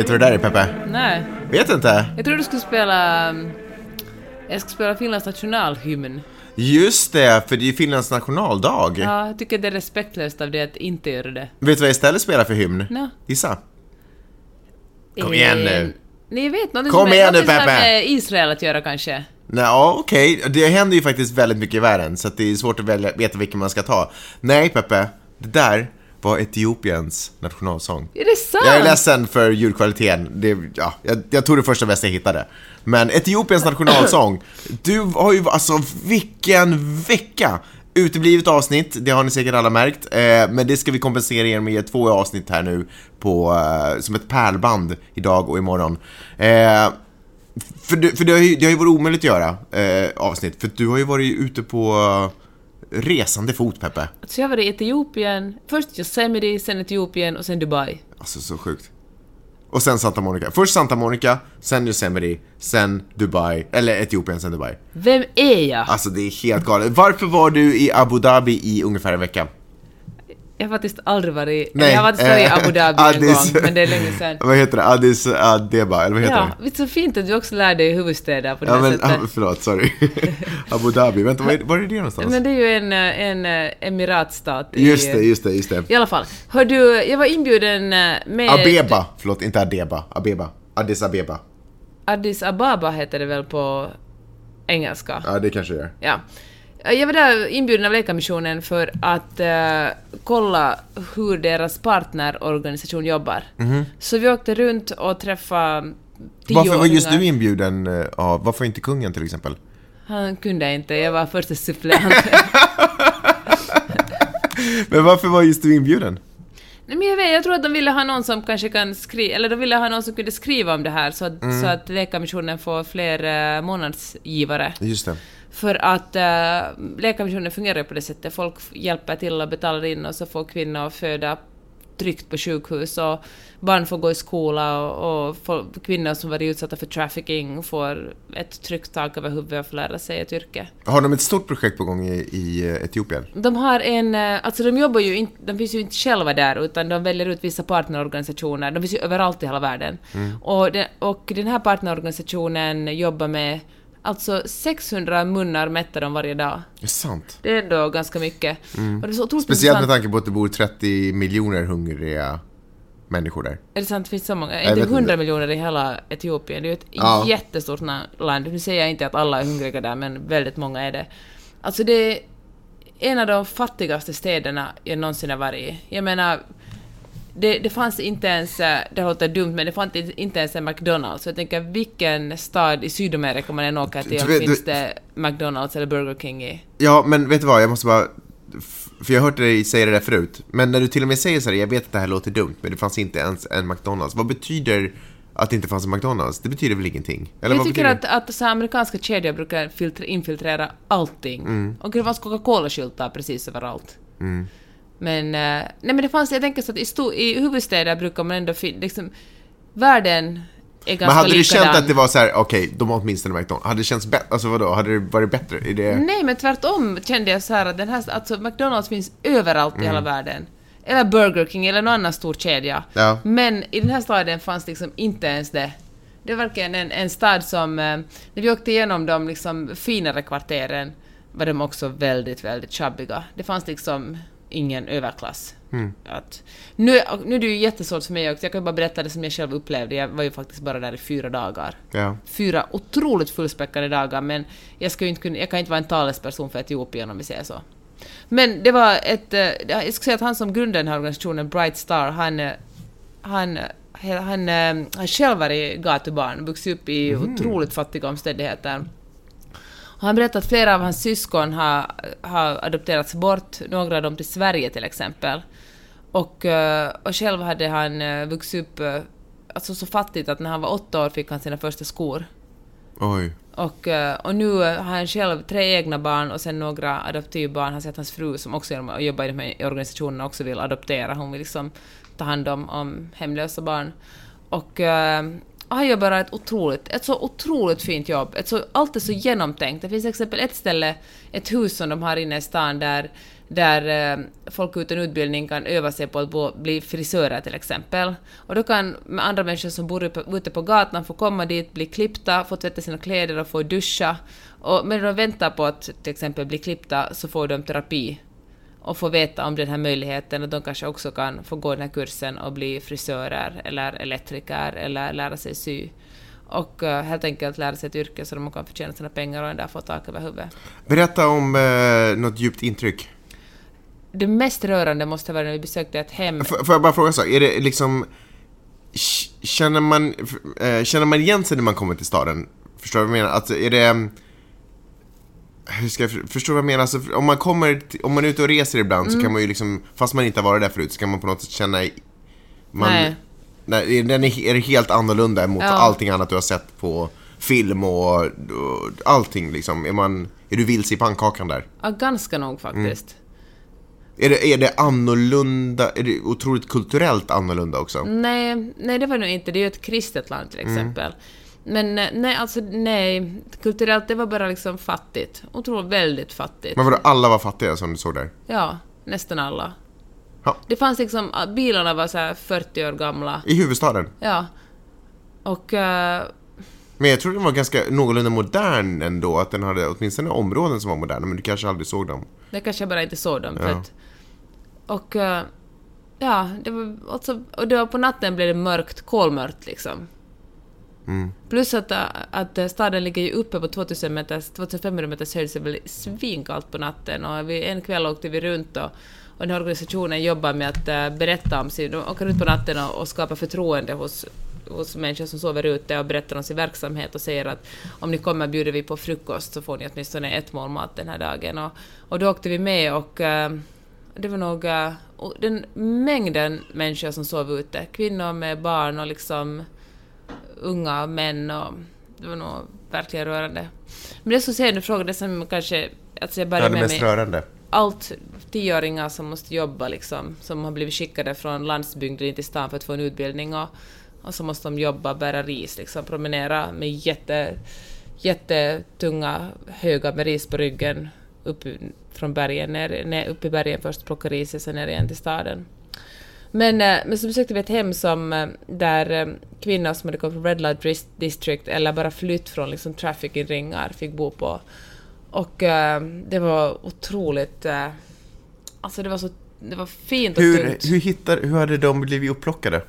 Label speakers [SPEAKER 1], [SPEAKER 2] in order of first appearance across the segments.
[SPEAKER 1] Vet du vad det där är Peppe?
[SPEAKER 2] Nej,
[SPEAKER 1] Vet inte?
[SPEAKER 2] jag tror du skulle spela... um, Jag ska spela Finlands nationalhymn.
[SPEAKER 1] Just det, för det är ju Finlands nationaldag.
[SPEAKER 2] Ja, jag tycker det är respektlöst av dig att inte göra det.
[SPEAKER 1] Vet du vad jag istället spelar för hymn?
[SPEAKER 2] Nå.
[SPEAKER 1] Gissa. Kom igen nu.
[SPEAKER 2] Eh, Nej, jag vet. Något
[SPEAKER 1] Kom
[SPEAKER 2] som,
[SPEAKER 1] igen nu, Peppe.
[SPEAKER 2] med Israel att göra kanske.
[SPEAKER 1] Nej, ja, okej. Det händer ju faktiskt väldigt mycket i världen, så det är svårt att välja, veta vilken man ska ta. Nej, Peppe. Det där var Etiopiens nationalsång.
[SPEAKER 2] Är det sant?
[SPEAKER 1] Jag är ledsen för ljudkvaliteten. Det, ja, jag, jag tog det första bästa jag hittade. Men Etiopiens nationalsång. Du har ju, alltså vilken vecka! Uteblivet avsnitt, det har ni säkert alla märkt. Eh, men det ska vi kompensera att ge två avsnitt här nu på, eh, som ett pärlband idag och imorgon. Eh, för det, för det, har ju, det har ju varit omöjligt att göra eh, avsnitt, för du har ju varit ute på resande fot, Peppe.
[SPEAKER 2] Så jag var i Etiopien, först Yosemite, sen Etiopien och sen Dubai.
[SPEAKER 1] Alltså så sjukt. Och sen Santa Monica. Först Santa Monica, sen Yosemite, sen Dubai, eller Etiopien, sen Dubai.
[SPEAKER 2] Vem är jag?
[SPEAKER 1] Alltså det är helt galet. Varför var du i Abu Dhabi i ungefär en vecka?
[SPEAKER 2] Jag har faktiskt aldrig varit...
[SPEAKER 1] Nej,
[SPEAKER 2] jag har varit i
[SPEAKER 1] eh,
[SPEAKER 2] Abu Dhabi en
[SPEAKER 1] Addis-
[SPEAKER 2] gång, men det är länge sedan.
[SPEAKER 1] Vad heter det? Addis Abeba, eller vad heter
[SPEAKER 2] Ja,
[SPEAKER 1] det?
[SPEAKER 2] är så fint att du också lär dig huvudstäder på det
[SPEAKER 1] Ja
[SPEAKER 2] här
[SPEAKER 1] men,
[SPEAKER 2] sättet.
[SPEAKER 1] ah, förlåt, sorry. Abu Dhabi, vänta, var är, var är det någonstans?
[SPEAKER 2] Men det är ju en, eh, en eh, emiratstat i...
[SPEAKER 1] Just det, just det, just det.
[SPEAKER 2] I alla fall. Hör du, jag var inbjuden med...
[SPEAKER 1] Abeba, förlåt, inte Adeba, Abeba. Addis Abeba.
[SPEAKER 2] Addis Ababa heter det väl på engelska.
[SPEAKER 1] Ja, det kanske det gör.
[SPEAKER 2] Ja. Jag var där inbjuden av Läkarmissionen för att eh, kolla hur deras partnerorganisation jobbar. Så vi åkte runt och träffade
[SPEAKER 1] Varför var just du inbjuden eh, av, varför inte kungen till exempel?
[SPEAKER 2] Han kunde inte, jag var första suppleant.
[SPEAKER 1] Men varför var just du inbjuden?
[SPEAKER 2] Nej, men jag, vet, jag tror att de ville ha någon som kanske kan skriva, eller de ville ha någon som kunde skriva om det här så att,
[SPEAKER 1] Mm.
[SPEAKER 2] så att Läkarmissionen får fler eh, månadsgivare.
[SPEAKER 1] Just det.
[SPEAKER 2] För att äh, Läkarmissionen fungerar ju på det sättet, folk hjälper till och betalar in och så får kvinnor föda tryggt på sjukhus och barn får gå i skola och, och folk, kvinnor som varit utsatta för trafficking får ett tryggt tak över huvudet och får lära sig ett yrke.
[SPEAKER 1] Har de ett stort projekt på gång i, i Etiopien?
[SPEAKER 2] De har en, eh, alltså de jobbar ju inte, de finns ju inte själva där utan de väljer ut vissa partnerorganisationer, de finns ju överallt i hela världen. Och, den, och den här partnerorganisationen jobbar med alltså 600 munnar mättar de varje dag.
[SPEAKER 1] Det är sant.
[SPEAKER 2] Det är ändå ganska mycket. Otroligt
[SPEAKER 1] Speciellt med tanke på att det bor 30 miljoner hungriga människor där.
[SPEAKER 2] Är det sant? Det finns så många?
[SPEAKER 1] Jag
[SPEAKER 2] Inte
[SPEAKER 1] vet inte.
[SPEAKER 2] 100 miljoner i hela Etiopien. Det är ju ett
[SPEAKER 1] Ja.
[SPEAKER 2] jättestort land. Nu säger jag inte att alla är hungriga där, men väldigt många är det. Alltså det är en av de fattigaste städerna jag någonsin har varit i. Jag menar, det, det fanns inte ens, eh, det låter dumt, men det fanns inte ens en McDonalds. Så jag tänker, vilken stad i Sydamerika man än åker till
[SPEAKER 1] Du
[SPEAKER 2] finns
[SPEAKER 1] du-
[SPEAKER 2] det McDonalds eller Burger King i?
[SPEAKER 1] Ja, men vet du vad? Jag måste bara... För jag har hört dig säga det där förut. Men när du till och med säger så här, jag vet att det här låter dumt, men det fanns inte ens en McDonalds. Vad betyder att det inte fanns en McDonalds? Det betyder väl ingenting? Eller
[SPEAKER 2] jag tycker att, att så amerikanska kedjor brukar filtre, infiltrera allting.
[SPEAKER 1] Mm.
[SPEAKER 2] Och det fanns Coca-Cola-skyltar precis överallt.
[SPEAKER 1] Mm.
[SPEAKER 2] Men, eh, nej men det fanns, jag tänker så att i, sto, i huvudstäder brukar man ändå fin, liksom, världen är ganska
[SPEAKER 1] Men hade du känt att det var så här, okej, de har åtminstone McDonalds. Hade det känts bättre? Alltså vadå? Hade det varit bättre? Är det...
[SPEAKER 2] Nej, men tvärtom kände jag så här att den här, alltså McDonalds finns överallt i
[SPEAKER 1] Mm.
[SPEAKER 2] hela världen. Eller Burger King eller någon annan stor kedja.
[SPEAKER 1] Ja.
[SPEAKER 2] Men i den här staden fanns liksom inte ens det. Det var verkligen en, en stad som, eh, när vi åkte igenom de liksom finare kvarteren var de också väldigt, väldigt tjabbiga. Det fanns liksom ingen överklass.
[SPEAKER 1] Mm.
[SPEAKER 2] Att, nu, nu är det ju jättesvårt för mig också, jag kan bara berätta det som jag själv upplevde. Jag var ju faktiskt bara där i fyra dagar
[SPEAKER 1] Ja. fyra
[SPEAKER 2] otroligt fullspäckade dagar, men jag, ska ju inte kunna, jag kan inte vara en talesperson för Etiopien om vi säger så. Men det var ett... eh, Jag ska säga att han som grundade den här organisationen, Bright Star, han... eh, Han, eh, han eh, har själv varit gatubarn, vuxit upp i otroligt fattiga omständigheter. Han berättade att flera av hans syskon har, har adopterats bort, några av dem till Sverige till exempel. Och, eh, och själv hade han eh, vuxit upp eh, alltså så fattigt att när han var åtta år fick han sina första skor.
[SPEAKER 1] Oj.
[SPEAKER 2] Och, och nu har han själv tre egna barn och sen några adoptivbarn. Han har sett hans fru som också genom att jobba i de här organisationerna också vill adoptera. Hon vill liksom ta hand om, om hemlösa barn. Och han gör bara ett otroligt, ett så otroligt fint jobb. Ett så, allt är så genomtänkt. Det finns till exempel ett ställe, ett hus som de har inne i stan där där eh, folk utan utbildning kan öva sig på att bo, bli frisörer till exempel. Och då kan andra människor som bor uppe- ute på gatan få komma dit, bli klippta, få tvätta sina kläder och få duscha. Och medan de väntar på att till exempel bli klippta så får de terapi och få veta om den här möjligheten och de kanske också kan få gå den här kursen och bli frisörer eller elektriker eller lära sig sy. Och eh, helt enkelt lära sig ett yrke så de kan förtjäna sina pengar och ändå få tak över huvudet.
[SPEAKER 1] Berätta om eh, något djupt intryck.
[SPEAKER 2] Det mest rörande måste vara när vi besökte ett hem.
[SPEAKER 1] F- får jag bara fråga så? Är det liksom... Känner man, eh, känner man igen sig när man kommer till staden? Förstår du vad jag menar? Alltså, är det... Hur ska jag för- förstå vad jag menar? Alltså, om man kommer, om man är ute och reser ibland
[SPEAKER 2] Mm.
[SPEAKER 1] så kan man ju liksom, fast man inte har varit där förut, så kan man på något sätt känna... Man,
[SPEAKER 2] Nej.
[SPEAKER 1] Nej, den är, är det helt annorlunda mot
[SPEAKER 2] Ja.
[SPEAKER 1] allting annat du har sett på film och, och allting liksom. Är, man, är du vilse i pannkakan där?
[SPEAKER 2] Ja, ganska nog faktiskt.
[SPEAKER 1] Är det, är det annorlunda, är det otroligt kulturellt annorlunda också?
[SPEAKER 2] Nej, nej, det var nog inte. Det är ju ett kristet land till exempel. Men eh, nej, alltså nej. Kulturellt, det var bara liksom fattigt. Otroligt väldigt fattigt.
[SPEAKER 1] Men vadå, alla var fattiga som du såg där?
[SPEAKER 2] Ja, nästan alla.
[SPEAKER 1] Ja.
[SPEAKER 2] Det fanns liksom, ah, bilarna var så här 40 år gamla.
[SPEAKER 1] I huvudstaden?
[SPEAKER 2] Ja. Och... eh,
[SPEAKER 1] Men jag tror den var ganska någorlunda modern ändå, att den hade åtminstone områden som var moderna, men du kanske aldrig såg dem.
[SPEAKER 2] Det kanske jag bara inte såg dem. För
[SPEAKER 1] Ja.
[SPEAKER 2] att, och eh, ja, det var alltså, och det var på natten blev det mörkt, kolmörkt liksom.
[SPEAKER 1] Mm.
[SPEAKER 2] Plus att, att eh, staden ligger ju uppe på 2000 meters, 2500 meters höjd så det blir svinkallt på natten och vi, en kväll åkte vi runt och, och den här organisationen jobbar med att eh, berätta om sin, de åker runt på natten och, och skapar förtroende hos, hos människor som sover ute och berättar om sin verksamhet och säger att om ni kommer bjuder vi på frukost så får ni åtminstone ett mål mat den här dagen. Och, och då åkte vi med och äh, det var nog äh, den mängden människor som sov ute, kvinnor med barn och liksom unga män och det var nog verkligen rörande. Men det som säger du frågar, det som kanske, alltså jag börjar
[SPEAKER 1] var det
[SPEAKER 2] med
[SPEAKER 1] mest
[SPEAKER 2] mig,
[SPEAKER 1] rörande.
[SPEAKER 2] allt tioåringar som måste jobba liksom, som har blivit skickade från landsbygden in till stan för att få en utbildning och, och så måste de jobba, bära ris, liksom, promenera med jätte, jättetunga högar med ris på ryggen upp från bergen, ner, ner, upp i bergen först, plocka riset, sen ner igen till staden. Men, eh, men så besökte vi ett hem som, eh, där eh, kvinnor som hade kommit från Red Light Dis- District eller bara flytt från liksom, trafficking-ringar fick bo på. Och eh, det var otroligt... Eh, alltså det var så det var fint och
[SPEAKER 1] Hur,
[SPEAKER 2] tungt.
[SPEAKER 1] hur, hittar, hur hade de blivit upplockade?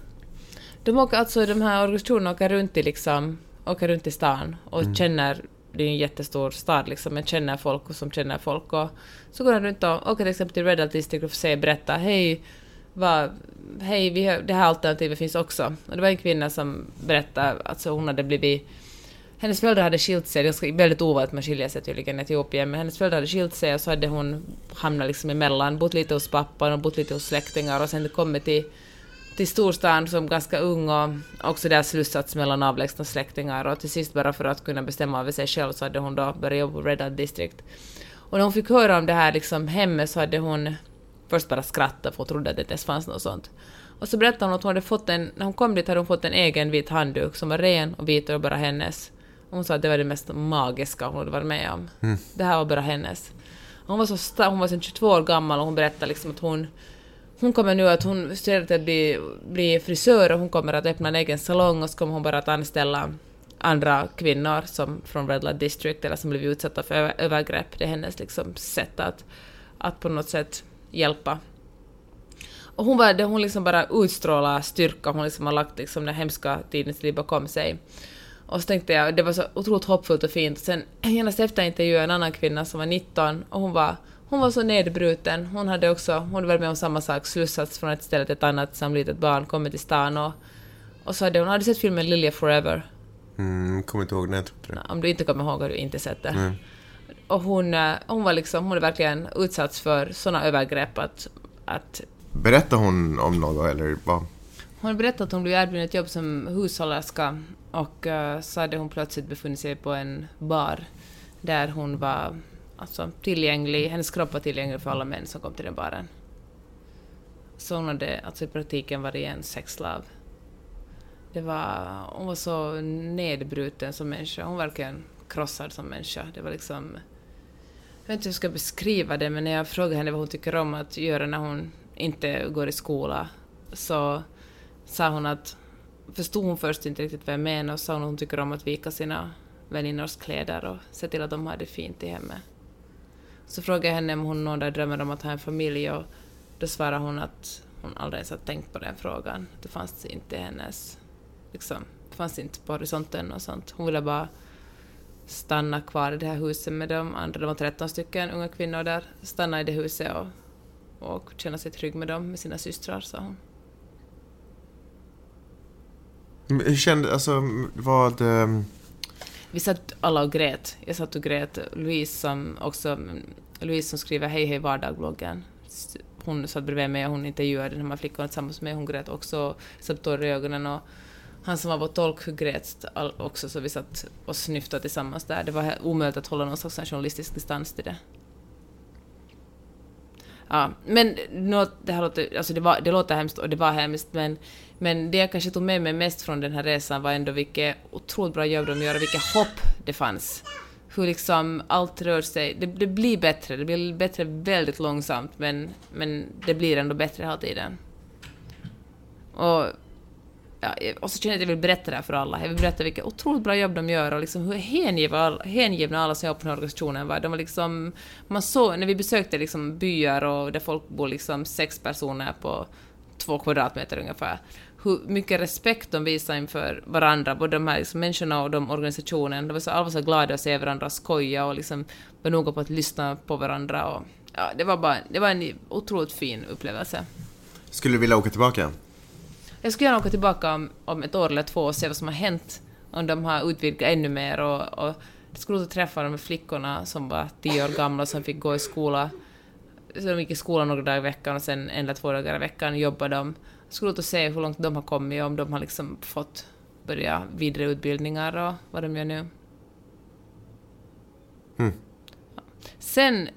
[SPEAKER 2] De, åker, alltså, de här organisationerna åker runt i, liksom, åker runt i stan och
[SPEAKER 1] Mm.
[SPEAKER 2] känner, det är ju en jättestor stad liksom, men känner folk och som känner folk och så går de runt och åker till exempel till Red Light District och får berätta hej, vad, hej vi har, det här alternativet finns också. Och det var en kvinna som berättade, alltså hon hade blivit hennes föräldrar hade skilt sig, det är väldigt ovanligt man skiljer sig tydligen i Etiopien, men hennes föräldrar hade skilt sig och så hade hon hamnat liksom emellan, bott lite hos pappan och bott lite hos släktingar och sen kommit till till storstan som ganska ung och också där slussats mellan avlägsna släktingar och till sist bara för att kunna bestämma över sig själv så hade hon då börjat jobba på Red Hat District. Och när hon fick höra om det här liksom hemmet så hade hon först bara skrattat för hon trodde att det inte ens fanns något sånt. Och så berättade hon att hon hade fått en, när hon kom dit hade hon fått en egen vit handduk som var ren och vit och bara hennes. Och hon sa att det var det mest magiska hon hade varit med om. Det här var bara hennes. Och Hon var så hon var sedan 22 år gammal och hon berättade liksom att hon hon kommer nu att hon studerar till att bli, bli frisör och hon kommer att öppna en egen salong och så kommer hon bara att anställa andra kvinnor som från Red Light District eller som blivit utsatta för över- övergrepp. Det är hennes liksom sätt att, att på något sätt hjälpa. Och hon, var, hon liksom bara utstrålar styrka, hon liksom har lagt liksom den hemska tiden sitt liv bakom sig. Och så tänkte jag, det var så otroligt hoppfullt och fint. Sen genast efter intervjuade jag en annan kvinna som var 19 och hon var, hon var så nedbruten. Hon hade också, hon hade varit med om samma sak, slussats från ett ställe till ett annat som litet barn, kommit till stan och, och så hade hon hade sett filmen Lilja Forever.
[SPEAKER 1] Mm, kommer inte ihåg när jag trodde det.
[SPEAKER 2] Om du inte kommer ihåg har du inte sett det.
[SPEAKER 1] Mm.
[SPEAKER 2] Och hon, eh, hon var liksom, hon är verkligen utsatts för såna övergrepp att, att
[SPEAKER 1] Berättar hon om något eller vad?
[SPEAKER 2] Hon berättade att hon blev erbjuden ett jobb som hushållerska och uh, så hade hon plötsligt befunnit sig på en bar där hon var alltså, tillgänglig, hennes kropp var tillgänglig för alla män som kom till den baren. Så hon hade alltså i praktiken varit en sexslav. Det var, hon var så nedbruten som människa, hon verkligen krossad som människa. Det var liksom... Jag vet inte hur jag ska beskriva det, men när jag frågade henne vad hon tycker om att göra när hon inte går i skola, så sa hon att... Förstod hon först inte riktigt vad jag menade och sa hon att hon tycker om att vika sina väninnors kläder och se till att de har det fint i hemmet. Så frågade jag henne om hon någon dag drömmer om att ha en familj och då svarade hon att hon aldrig ens har tänkt på den frågan. Det fanns inte i hennes... Liksom, det fanns inte på horisonten och sånt. Hon ville bara stanna kvar i det här huset med de andra, det var 13 stycken unga kvinnor där, stanna i det huset och, och känna sig trygg med dem, med sina systrar, sa hon.
[SPEAKER 1] Hur kände, alltså vad... ehm,
[SPEAKER 2] Vi satt alla och grät. Jag satt och grät. Louise som också, Louise som skriver Hej hej vardag-bloggen. Hon satt bredvid mig och hon intervjuade de här flickorna tillsammans med mig. Hon grät också, satt tårar i ögonen och han som var vår tolk grät också så vi satt och snyftade tillsammans där. Det var omöjligt att hålla någon slags journalistisk distans till det. Ja, men det, här låter, alltså det, var, det låter hemskt och det var hemskt, men, men det jag kanske tog med mig mest från den här resan var ändå vilket otroligt bra jobb de gör och vilket hopp det fanns. Hur liksom allt rör sig. Det, det blir bättre, det blir bättre väldigt långsamt, men, men det blir ändå bättre hela tiden. Och, ja, och så känner jag att jag vill berätta det här för alla. Jag vill berätta vilket otroligt bra jobb de gör och liksom hur hängivna, hängivna alla som jobbar på den här organisationen var. De var liksom, man såg, när vi besökte liksom byar och där folk bor liksom sex personer på två kvadratmeter ungefär, hur mycket respekt de visar inför varandra, både de här liksom människorna och de organisationen. De var så, alla var så glada att se varandra skoja och liksom var noga på att lyssna på varandra. Och, ja, det var bara det var en otroligt fin upplevelse.
[SPEAKER 1] Skulle du vilja åka tillbaka?
[SPEAKER 2] Jag skulle gärna åka tillbaka om, om ett år eller två och se vad som har hänt. Om de har utvidgat ännu mer och, och det skulle roligt att träffa de här flickorna som var tio år gamla som fick gå i skola. Så de gick i skolan några dagar i veckan och sen en eller två dagar i veckan jobbade de. Det skulle roligt att se hur långt de har kommit och om de har liksom fått börja vidareutbildningar och vad de gör nu.
[SPEAKER 1] Hmm.
[SPEAKER 2] Sen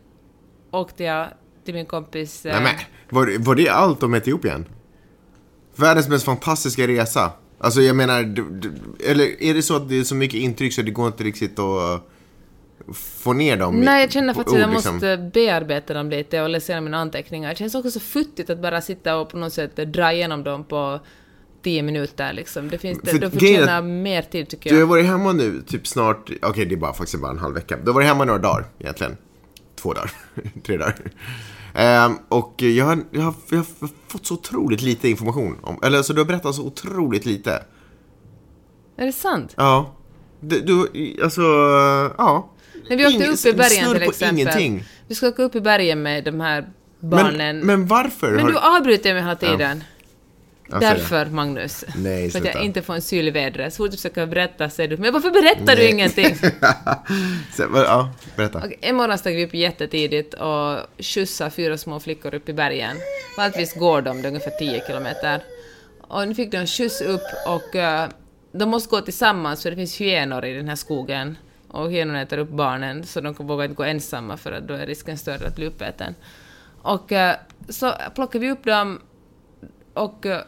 [SPEAKER 2] åkte jag till min kompis... eh,
[SPEAKER 1] Nej, men, var, var det allt om Etiopien? Världens mest fantastiska resa. Alltså jag menar, eller är det så att det är så mycket intryck så det går inte riktigt att uh, få ner dem
[SPEAKER 2] Nej, jag känner faktiskt att jag
[SPEAKER 1] liksom?
[SPEAKER 2] måste bearbeta dem lite och läsa mina anteckningar. Det känns också så futtigt att bara sitta och på något sätt dra igenom dem på tio minuter liksom. Det finns,
[SPEAKER 1] För
[SPEAKER 2] de förtjänar mer tid tycker
[SPEAKER 1] Du har
[SPEAKER 2] jag.
[SPEAKER 1] varit hemma nu typ snart, okej det är bara faktiskt bara en halv vecka. Du har varit hemma några dagar egentligen. Två dagar, tre dagar. Ehm, och jag har, jag, har, jag har fått så otroligt lite information om, eller alltså du har berättat så otroligt lite.
[SPEAKER 2] Är det sant?
[SPEAKER 1] Ja. Du, du alltså, ja.
[SPEAKER 2] När vi åkte
[SPEAKER 1] Ing-
[SPEAKER 2] upp i bergen till exempel.
[SPEAKER 1] ingenting.
[SPEAKER 2] Vi ska åka upp i bergen med de här barnen.
[SPEAKER 1] Men,
[SPEAKER 2] Men,
[SPEAKER 1] men varför? har
[SPEAKER 2] du avbryter mig hela tiden.
[SPEAKER 1] Ja.
[SPEAKER 2] Därför, Magnus.
[SPEAKER 1] Nej,
[SPEAKER 2] För att jag inte får en syl i vädret. Så fort du försöker berätta säger du men varför berättar du
[SPEAKER 1] Nej.
[SPEAKER 2] ingenting?
[SPEAKER 1] Så, vad- ja, berätta.
[SPEAKER 2] Okej, en morgon steg vi upp jättetidigt och skjutsade fyra små flickor upp i bergen. Vanligtvis går de, det är ungefär 10 kilometer. Och nu fick de en skjuts upp och eh, de måste gå tillsammans för det finns hyenor i den här skogen. Och hyenorna äter upp barnen så de vågar inte gå ensamma för att då är risken större att bli uppäten. Och eh, så plockade vi upp dem och eh,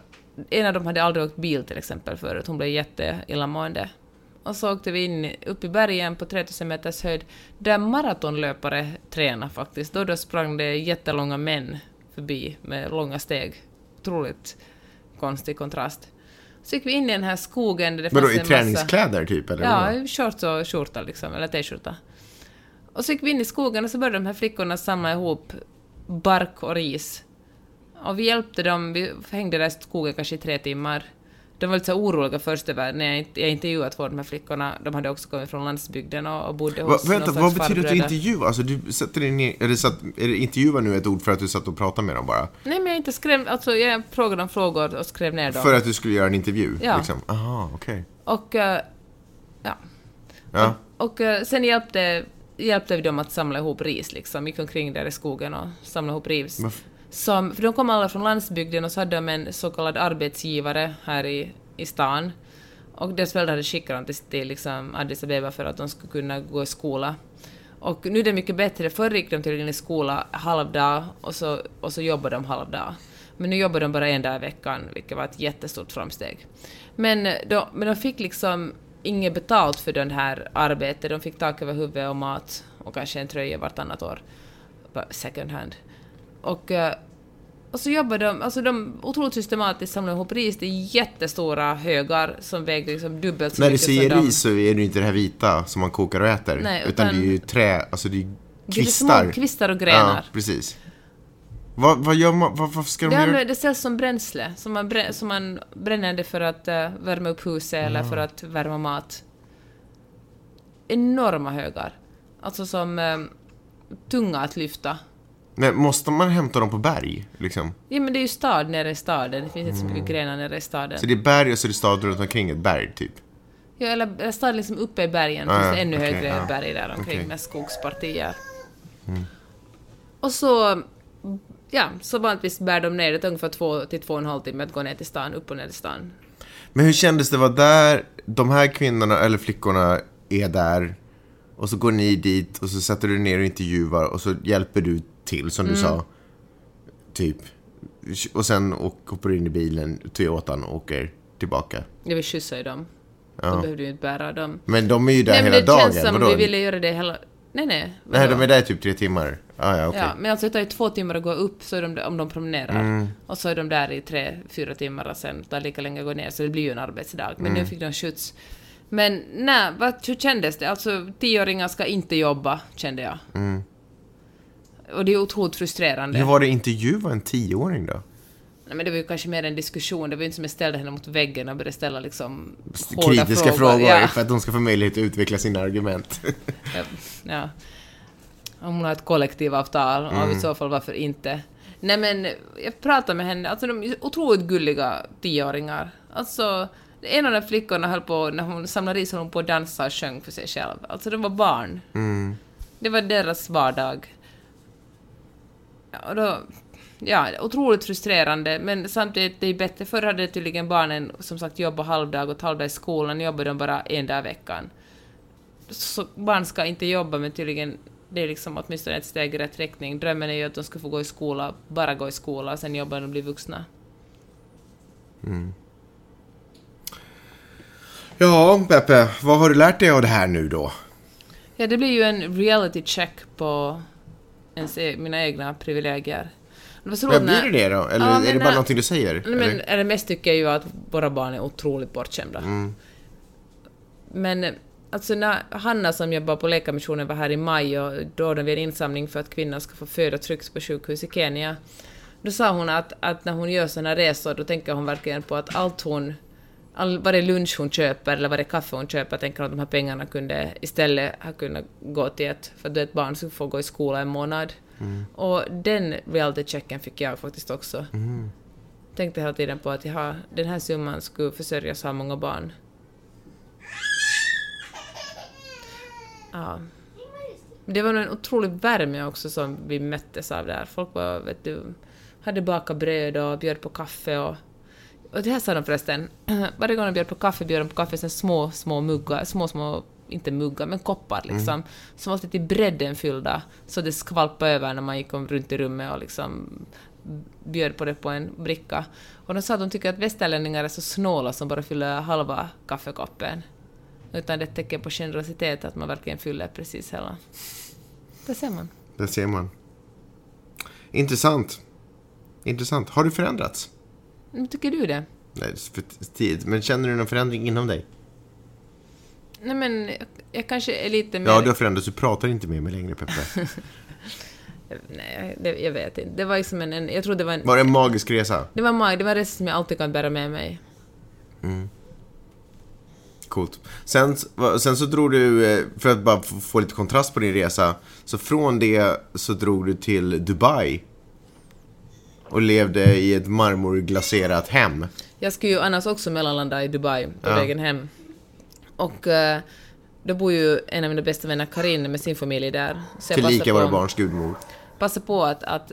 [SPEAKER 2] en av dem hade aldrig åkt bil till exempel förut, hon blev jätteillamående. Och så åkte vi in upp i bergen på 3000 meters höjd, där maratonlöpare tränar faktiskt. Då, då sprang det jättelånga män förbi med långa steg. Otroligt konstig kontrast. Så gick vi in i den här skogen där det
[SPEAKER 1] Vadå,
[SPEAKER 2] fanns
[SPEAKER 1] i
[SPEAKER 2] en massa...
[SPEAKER 1] träningskläder typ? Eller
[SPEAKER 2] Ja, i shorts och skjorta liksom, eller t-skjorta. Och så gick vi in i skogen och så började de här flickorna samla ihop bark och ris. Och vi hjälpte dem, vi hängde där i skogen kanske i tre timmar. De var lite så oroliga först över, när jag, inte- jag intervjuade två av de här flickorna, de hade också kommit från landsbygden och, och bodde
[SPEAKER 1] Va,
[SPEAKER 2] hos
[SPEAKER 1] vänta, vad betyder det att
[SPEAKER 2] farbröder.
[SPEAKER 1] intervjua? Alltså du sätter dig ner, eller satt, är det intervjua nu ett ord för att du satt och pratade med dem bara?
[SPEAKER 2] Nej men jag inte skrev, alltså jag frågade dem frågor och skrev ner dem.
[SPEAKER 1] För att du skulle göra en intervju?
[SPEAKER 2] Ja.
[SPEAKER 1] Liksom. Aha, okej.
[SPEAKER 2] Och, eh, ja.
[SPEAKER 1] Ja.
[SPEAKER 2] Och eh, sen hjälpte, hjälpte vi dem att samla ihop ris liksom, gick omkring där i skogen och samlade ihop ris.
[SPEAKER 1] Vad f-
[SPEAKER 2] som, för de kom alla från landsbygden och så hade de en så kallad arbetsgivare här i, i stan. Och deras föräldrar hade skickat dem till, till liksom Addis Abeba för att de skulle kunna gå i skola. Och nu är det mycket bättre. Förr gick de till i skola halvdag och så, och så jobbade de halvdag. Men nu jobbar de bara en dag i veckan, vilket var ett jättestort framsteg. Men eh, de, men de fick liksom inget betalt för det här arbetet. De fick tak över huvudet och mat och kanske en tröja vartannat år. Second hand. Och, eh, och så jobbade de, alltså de otroligt systematiskt samlade ihop ris i jättestora högar som vägde liksom dubbelt så
[SPEAKER 1] När du
[SPEAKER 2] mycket
[SPEAKER 1] säger
[SPEAKER 2] som de-
[SPEAKER 1] ris så är det ju inte det här vita som man kokar och äter.
[SPEAKER 2] Nej,
[SPEAKER 1] utan,
[SPEAKER 2] utan-
[SPEAKER 1] det är ju trä, alltså det är ju
[SPEAKER 2] Det är
[SPEAKER 1] kvistar.
[SPEAKER 2] kvistar och grenar.
[SPEAKER 1] Ja, precis. Vad, vad gör man, vad, vad ska de
[SPEAKER 2] Det,
[SPEAKER 1] göra?
[SPEAKER 2] det säljs som bränsle, som man, brä, som man bränner det för att eh, värma upp huset eller för att värma mat. Enorma högar. Alltså som eh, tunga att lyfta.
[SPEAKER 1] Men måste man hämta dem på berg? Liksom?
[SPEAKER 2] Ja men det är ju stad nere i staden, det finns inte så mycket grenar nere i staden.
[SPEAKER 1] Så det är berg och så är det stad runt omkring ett berg, typ?
[SPEAKER 2] Ja, eller stad liksom uppe i bergen,
[SPEAKER 1] Ah,
[SPEAKER 2] finns det ännu
[SPEAKER 1] okej,
[SPEAKER 2] högre
[SPEAKER 1] ja.
[SPEAKER 2] berg där omkring
[SPEAKER 1] Okej.
[SPEAKER 2] med skogspartier. Och så, ja, så vanligtvis bär de ner det ungefär två till två och en halv timme att gå ner till stan, upp och ner till stan.
[SPEAKER 1] Men hur kändes det att vara där, de här kvinnorna eller flickorna är där och så går ni dit och så sätter du ner och intervjuar och så hjälper du till som du
[SPEAKER 2] Mm.
[SPEAKER 1] sa. Typ. Och sen hoppar du in i bilen, Toyotan och åker tillbaka.
[SPEAKER 2] Jag vill skjutsa ju dem.
[SPEAKER 1] Ja.
[SPEAKER 2] De behövde ju inte bära dem.
[SPEAKER 1] Men de är ju där
[SPEAKER 2] Nej, men
[SPEAKER 1] hela
[SPEAKER 2] det
[SPEAKER 1] dagen.
[SPEAKER 2] känns som
[SPEAKER 1] Vadå?
[SPEAKER 2] vi ville göra det hela... Nej, nej.
[SPEAKER 1] Nej,
[SPEAKER 2] vadå?
[SPEAKER 1] de är där typ tre timmar. Ah, ja, okej.
[SPEAKER 2] Ja, men alltså det tar ju två timmar att gå upp så är de om de promenerar.
[SPEAKER 1] Mm.
[SPEAKER 2] Och så är de där i tre, fyra timmar och sen tar lika länge att gå ner, så det blir ju en arbetsdag. Men
[SPEAKER 1] Mm.
[SPEAKER 2] nu fick de skjuts. Men nej, vad, hur kändes det? Alltså, tioåringar ska inte jobba, kände jag. Och det är otroligt frustrerande.
[SPEAKER 1] Hur var det intervjua en tioåring då?
[SPEAKER 2] Nej, men det var ju kanske mer en diskussion, det var ju inte som jag ställde henne mot väggen och började ställa liksom hårda
[SPEAKER 1] Kritiska frågor,
[SPEAKER 2] Ja.
[SPEAKER 1] för att de ska få möjlighet att utveckla sina argument.
[SPEAKER 2] Ja, ja. Om hon har ett kollektivavtal, och
[SPEAKER 1] Mm.
[SPEAKER 2] i så fall varför inte? Nej men, jag pratade med henne, alltså de är otroligt gulliga tioåringar. Alltså, en av de flickorna höll på, när hon samlade ris höll hon på att dansa och sjöng för sig själv. Alltså de var barn.
[SPEAKER 1] Mm.
[SPEAKER 2] Det var deras vardag. Och då, ja, otroligt frustrerande, men samtidigt det är bättre. Förr hade tydligen barnen som sagt jobbat halvdag och halvdag i skolan, jobbar de bara en dag i veckan. Så barn ska inte jobba, men tydligen det är liksom åtminstone ett steg i rätt riktning. Drömmen är ju att de ska få gå i skola, bara gå i skola, och sen jobba när de blir vuxna.
[SPEAKER 1] Ja, Peppe, vad har du lärt dig av det här nu då?
[SPEAKER 2] Ja, det blir ju en reality check på ens, e- mina egna privilegier. Så
[SPEAKER 1] Men blir det det då? Eller
[SPEAKER 2] Ja,
[SPEAKER 1] är det bara
[SPEAKER 2] när-
[SPEAKER 1] någonting du säger?
[SPEAKER 2] Nej, Men,
[SPEAKER 1] eller?
[SPEAKER 2] mest tycker jag ju att våra barn är otroligt bortskämda.
[SPEAKER 1] Mm.
[SPEAKER 2] Men alltså när Hanna som jobbar på Läkarmissionen var här i maj och då hade vi en insamling för att kvinnor ska få föda tryggt på sjukhus i Kenya. Då sa hon att, att när hon gör såna resor då tänker hon verkligen på att allt hon all, varje lunch hon köper eller varje kaffe hon köper tänker hon att de här pengarna kunde istället ha kunnat gå till ett, för att ett barn skulle få gå i skola en månad. Och den reality-checken fick jag faktiskt också. Tänkte hela tiden på att jaha, den här summan skulle försörja så här många barn. Ja. Det var en otrolig värme också som vi möttes av där. Folk var, vet du, hade bakat bröd och bjöd på kaffe och... Och det här sa de förresten, varje gång de bjöd på kaffe bjöd de på kaffe sen små, små muggar, små, små, inte muggar, men koppar liksom, som var till bredden fyllda, så det skvalpade över när man gick om runt i rummet och liksom bjöd på det på en bricka. Och de sa att de tycker att västerlänningar är så snåla som bara fyller halva kaffekoppen. Utan det är ett tecken på generositet att man verkligen fyller precis hela. Det ser man.
[SPEAKER 1] Det ser man. Intressant. Intressant. Har du förändrats?
[SPEAKER 2] Men tycker du det?
[SPEAKER 1] Nej, för tidigt. Men känner du någon förändring inom dig?
[SPEAKER 2] Nej men, jag, jag kanske är lite mer...
[SPEAKER 1] Ja, du har förändrats. Du pratar inte med mig längre, Peppe.
[SPEAKER 2] Nej, det, jag vet inte. Det var liksom en... en jag tror det var en...
[SPEAKER 1] Var det en magisk resa?
[SPEAKER 2] Det var mag, det var en resa som jag alltid kan bära med mig.
[SPEAKER 1] Coolt. Sen, sen så drog du, eh, för att bara få lite kontrast på din resa, så från det så drog du till Dubai. Och levde i ett marmorglaserat hem.
[SPEAKER 2] Jag skulle ju annars också mellanlanda i Dubai på
[SPEAKER 1] Ja.
[SPEAKER 2] vägen hem. Och eh, då bor ju en av mina bästa vänner, Karin, med sin familj där. Så
[SPEAKER 1] Tillika våra barns gudmor.
[SPEAKER 2] passade på att, att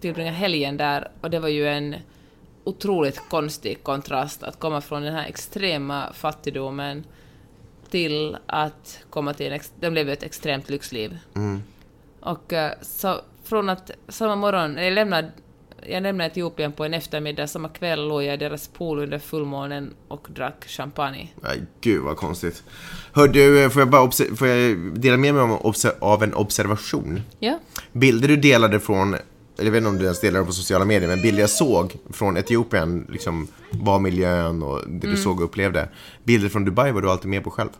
[SPEAKER 2] tillbringa helgen där och det var ju en otroligt konstig kontrast att komma från den här extrema fattigdomen till att komma till en... De lever ett extremt lyxliv. Och eh, så från att samma morgon, jag lämnade, jag lämnade Etiopien på en eftermiddag, samma kväll låg jag i deras pool under fullmånen och drack champagne.
[SPEAKER 1] Nej, gud vad konstigt. Hör du, får jag bara får jag dela med mig av en observation?
[SPEAKER 2] Ja.
[SPEAKER 1] Bilder du delade från, eller jag vet inte om du ens delade dem på sociala medier, men bilder jag såg från Etiopien, liksom var miljön och det du såg och upplevde. Bilder från Dubai var du alltid med på själv.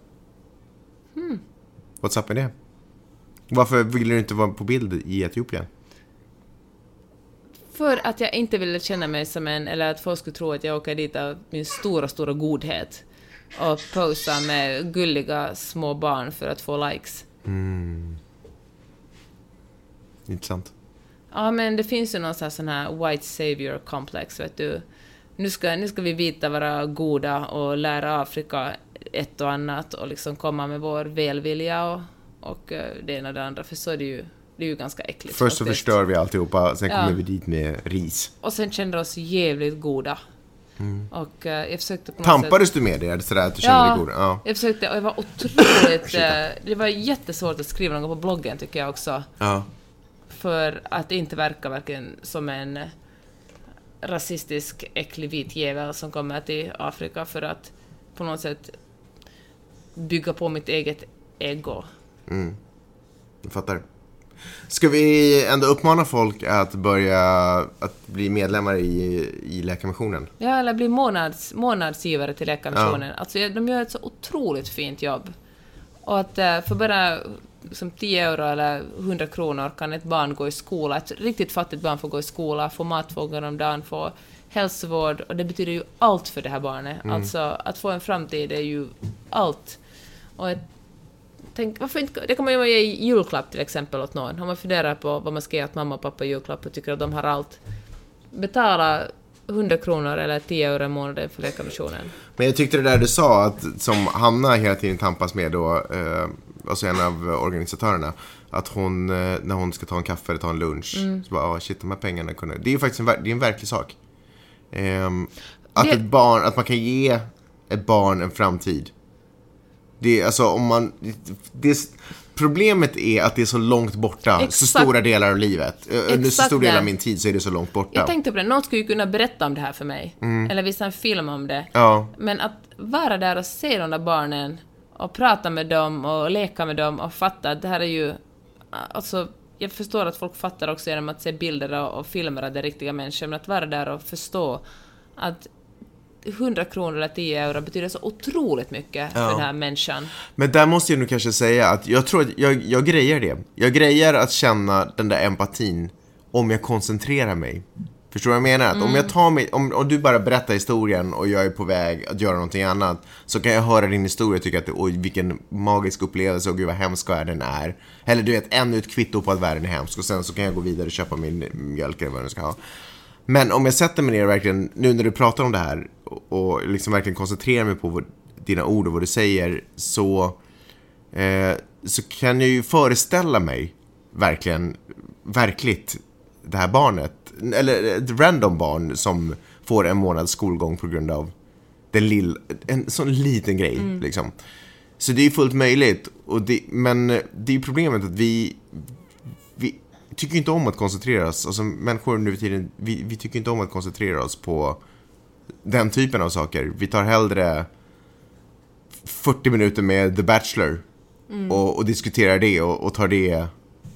[SPEAKER 1] What's up med det? Varför ville du inte vara på bild i Etiopien?
[SPEAKER 2] För att jag inte ville känna mig som en, eller att folk skulle tro att jag åker dit av min stora, stora godhet och posar med gulliga små barn för att få likes.
[SPEAKER 1] Intressant.
[SPEAKER 2] Ja, men det finns ju någon sån här- sån här white savior complex, vet du. Nu ska, nu ska vi vita vara goda och lära Afrika ett och annat och liksom komma med vår välvilja och, och eh, det ena och det andra, för så är det ju, det är ju ganska äckligt.
[SPEAKER 1] Först så
[SPEAKER 2] faktiskt.
[SPEAKER 1] förstör vi alltihopa, sen
[SPEAKER 2] Ja.
[SPEAKER 1] kommer vi dit med ris.
[SPEAKER 2] Och sen kände oss jävligt goda. Och eh, jag försökte på något sätt...
[SPEAKER 1] Tampades du med det? Sådär att du kände dig god? Ja.
[SPEAKER 2] jag försökte och jag var otroligt... eh, det var jättesvårt att skriva något på bloggen tycker jag också.
[SPEAKER 1] ja.
[SPEAKER 2] För att inte verka varken som en rasistisk, äcklig vit jävel som kommer till Afrika för att på något sätt bygga på mitt eget ego.
[SPEAKER 1] Jag fattar. Ska vi ändå uppmana folk att börja att bli medlemmar i, i Läkarmissionen?
[SPEAKER 2] Ja, eller bli månads, månadsgivare till Läkarmissionen. Alltså, de gör ett så otroligt fint jobb. Och att eh, för bara liksom 10 euro eller 100 kronor kan ett barn gå i skola. Ett riktigt fattigt barn får gå i skola, få mat två gånger om dagen, få hälsovård. Och det betyder ju allt för det här barnet. Alltså, att få en framtid är ju allt. Och ett, tänk, varför inte, det kan man ju ge i julklapp till exempel åt någon. Om man funderar på vad man ska ge åt mamma och pappa i julklapp och tycker att de har allt. Betala 100 kronor eller 10 euro i månaden för Läkarmissionen.
[SPEAKER 1] Men jag tyckte det där du sa, att, som Hanna hela tiden tampas med då, eh, alltså en av organisatörerna, att hon, eh, när hon ska ta en kaffe eller ta en lunch,
[SPEAKER 2] Mm.
[SPEAKER 1] så bara, ah, shit de här pengarna kunde... Det är ju faktiskt en, det är en verklig sak. Ehm, att
[SPEAKER 2] Det-
[SPEAKER 1] ett barn, att man kan ge ett barn en framtid. Det alltså om man... Det, problemet är att det är så långt borta, så
[SPEAKER 2] Exakt.
[SPEAKER 1] stora delar av livet. Under så stor del av min tid så är det så långt borta.
[SPEAKER 2] Jag tänkte på det, någon skulle ju kunna berätta om det här för mig. Eller visa en film om det.
[SPEAKER 1] Ja.
[SPEAKER 2] Men att vara där och se de där barnen och prata med dem och leka med dem och fatta att det här är ju... Alltså, jag förstår att folk fattar också genom att se bilder och, och filmer av det riktiga människor, men att vara där och förstå att 100 kronor eller 10 euro betyder så otroligt mycket för
[SPEAKER 1] Ja.
[SPEAKER 2] den här människan.
[SPEAKER 1] Men där måste jag nog kanske säga att jag tror att jag, jag grejer det. Jag grejer att känna den där empatin om jag koncentrerar mig. Förstår du vad jag menar? Att om jag tar mig, om, om du bara berättar historien och jag är på väg att göra någonting annat så kan jag höra din historia och tycka att oj vilken magisk upplevelse och gud vad hemsk världen är. Eller du vet, ännu ett kvitto på att världen är hemsk och sen så kan jag gå vidare och köpa min mjölk eller vad jag nu ska ha. Men om jag sätter mig ner och verkligen, nu när du pratar om det här och, liksom verkligen koncentrerar mig på vad, dina ord och vad du säger så, eh, så kan jag ju föreställa mig verkligen, verkligt det här barnet, eller ett random barn som får en månads skolgång på grund av den lill, en sån liten grej liksom. Så det är ju fullt möjligt, och det, men det är ju problemet att vi tycker inte om att koncentrera oss, alltså människor nu för tiden, vi, vi tycker inte om att koncentrera oss på den typen av saker. Vi tar hellre 40 minuter med The Bachelor och, och diskuterar det och, och tar det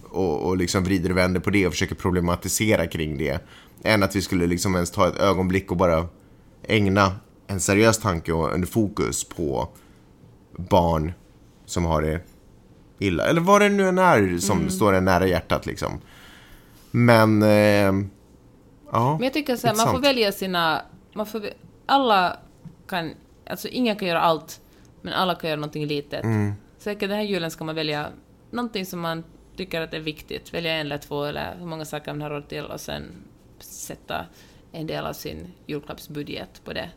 [SPEAKER 1] och, och liksom vrider och vänder på det och försöker problematisera kring det. Än att vi skulle liksom ens ta ett ögonblick och bara ägna en seriös tanke och en fokus på barn som har det illa. Eller vad det nu än är som står en nära hjärtat liksom. Men, eh, ja.
[SPEAKER 2] Men jag tycker så här, man får välja sina... Man får, alla kan... Alltså ingen kan göra allt, men alla kan göra någonting litet.
[SPEAKER 1] Mm.
[SPEAKER 2] Säkert den här julen ska man välja någonting som man tycker att är viktigt. Välja en eller två eller hur många saker man har råd till och sen sätta en del av sin julklappsbudget på det.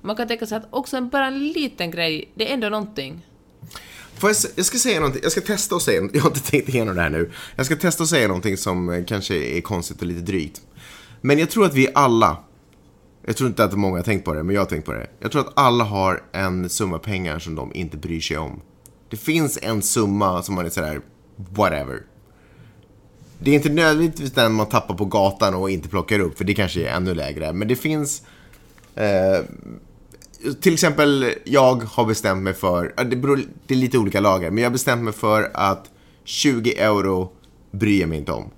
[SPEAKER 2] Man kan tänka sig att också en, bara en liten grej, det är ändå någonting.
[SPEAKER 1] Får jag, jag ska säga någonting, jag ska testa och säga, jag har inte tänkt igenom det här nu. Jag ska testa och säga någonting som eh, kanske är konstigt och lite drygt. Men jag tror att vi alla, jag tror inte att många har tänkt på det, men jag har tänkt på det. Jag tror att alla har en summa pengar som de inte bryr sig om. Det finns en summa som man är sådär, whatever. Det är inte nödvändigtvis den man tappar på gatan och inte plockar upp, för det kanske är ännu lägre. Men det finns eh, till exempel, jag har bestämt mig för, det, beror, det är lite olika lager, men jag har bestämt mig för att 20 euro bryr jag mig inte om.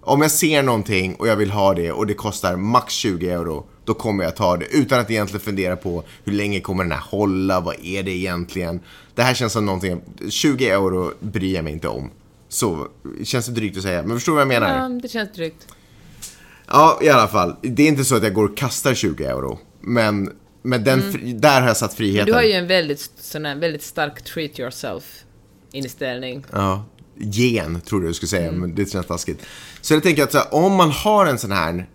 [SPEAKER 1] Om jag ser någonting och jag vill ha det och det kostar max 20 euro, då kommer jag ta det utan att egentligen fundera på hur länge kommer den här hålla, vad är det egentligen? Det här känns som någonting, 20 euro bryr jag mig inte om. Så, känns det drygt att säga, men förstår du vad jag menar?
[SPEAKER 2] Ja, det känns drygt.
[SPEAKER 1] Ja, i alla fall. Det är inte så att jag går och kastar 20 euro. Men, men den, fri, där har jag satt friheten.
[SPEAKER 2] Du har ju en väldigt, sån här, väldigt stark treat yourself inställning.
[SPEAKER 1] Ja, gen, tror du skulle säga, men det känns taskigt. Så jag tänker att här, om man har en sån här,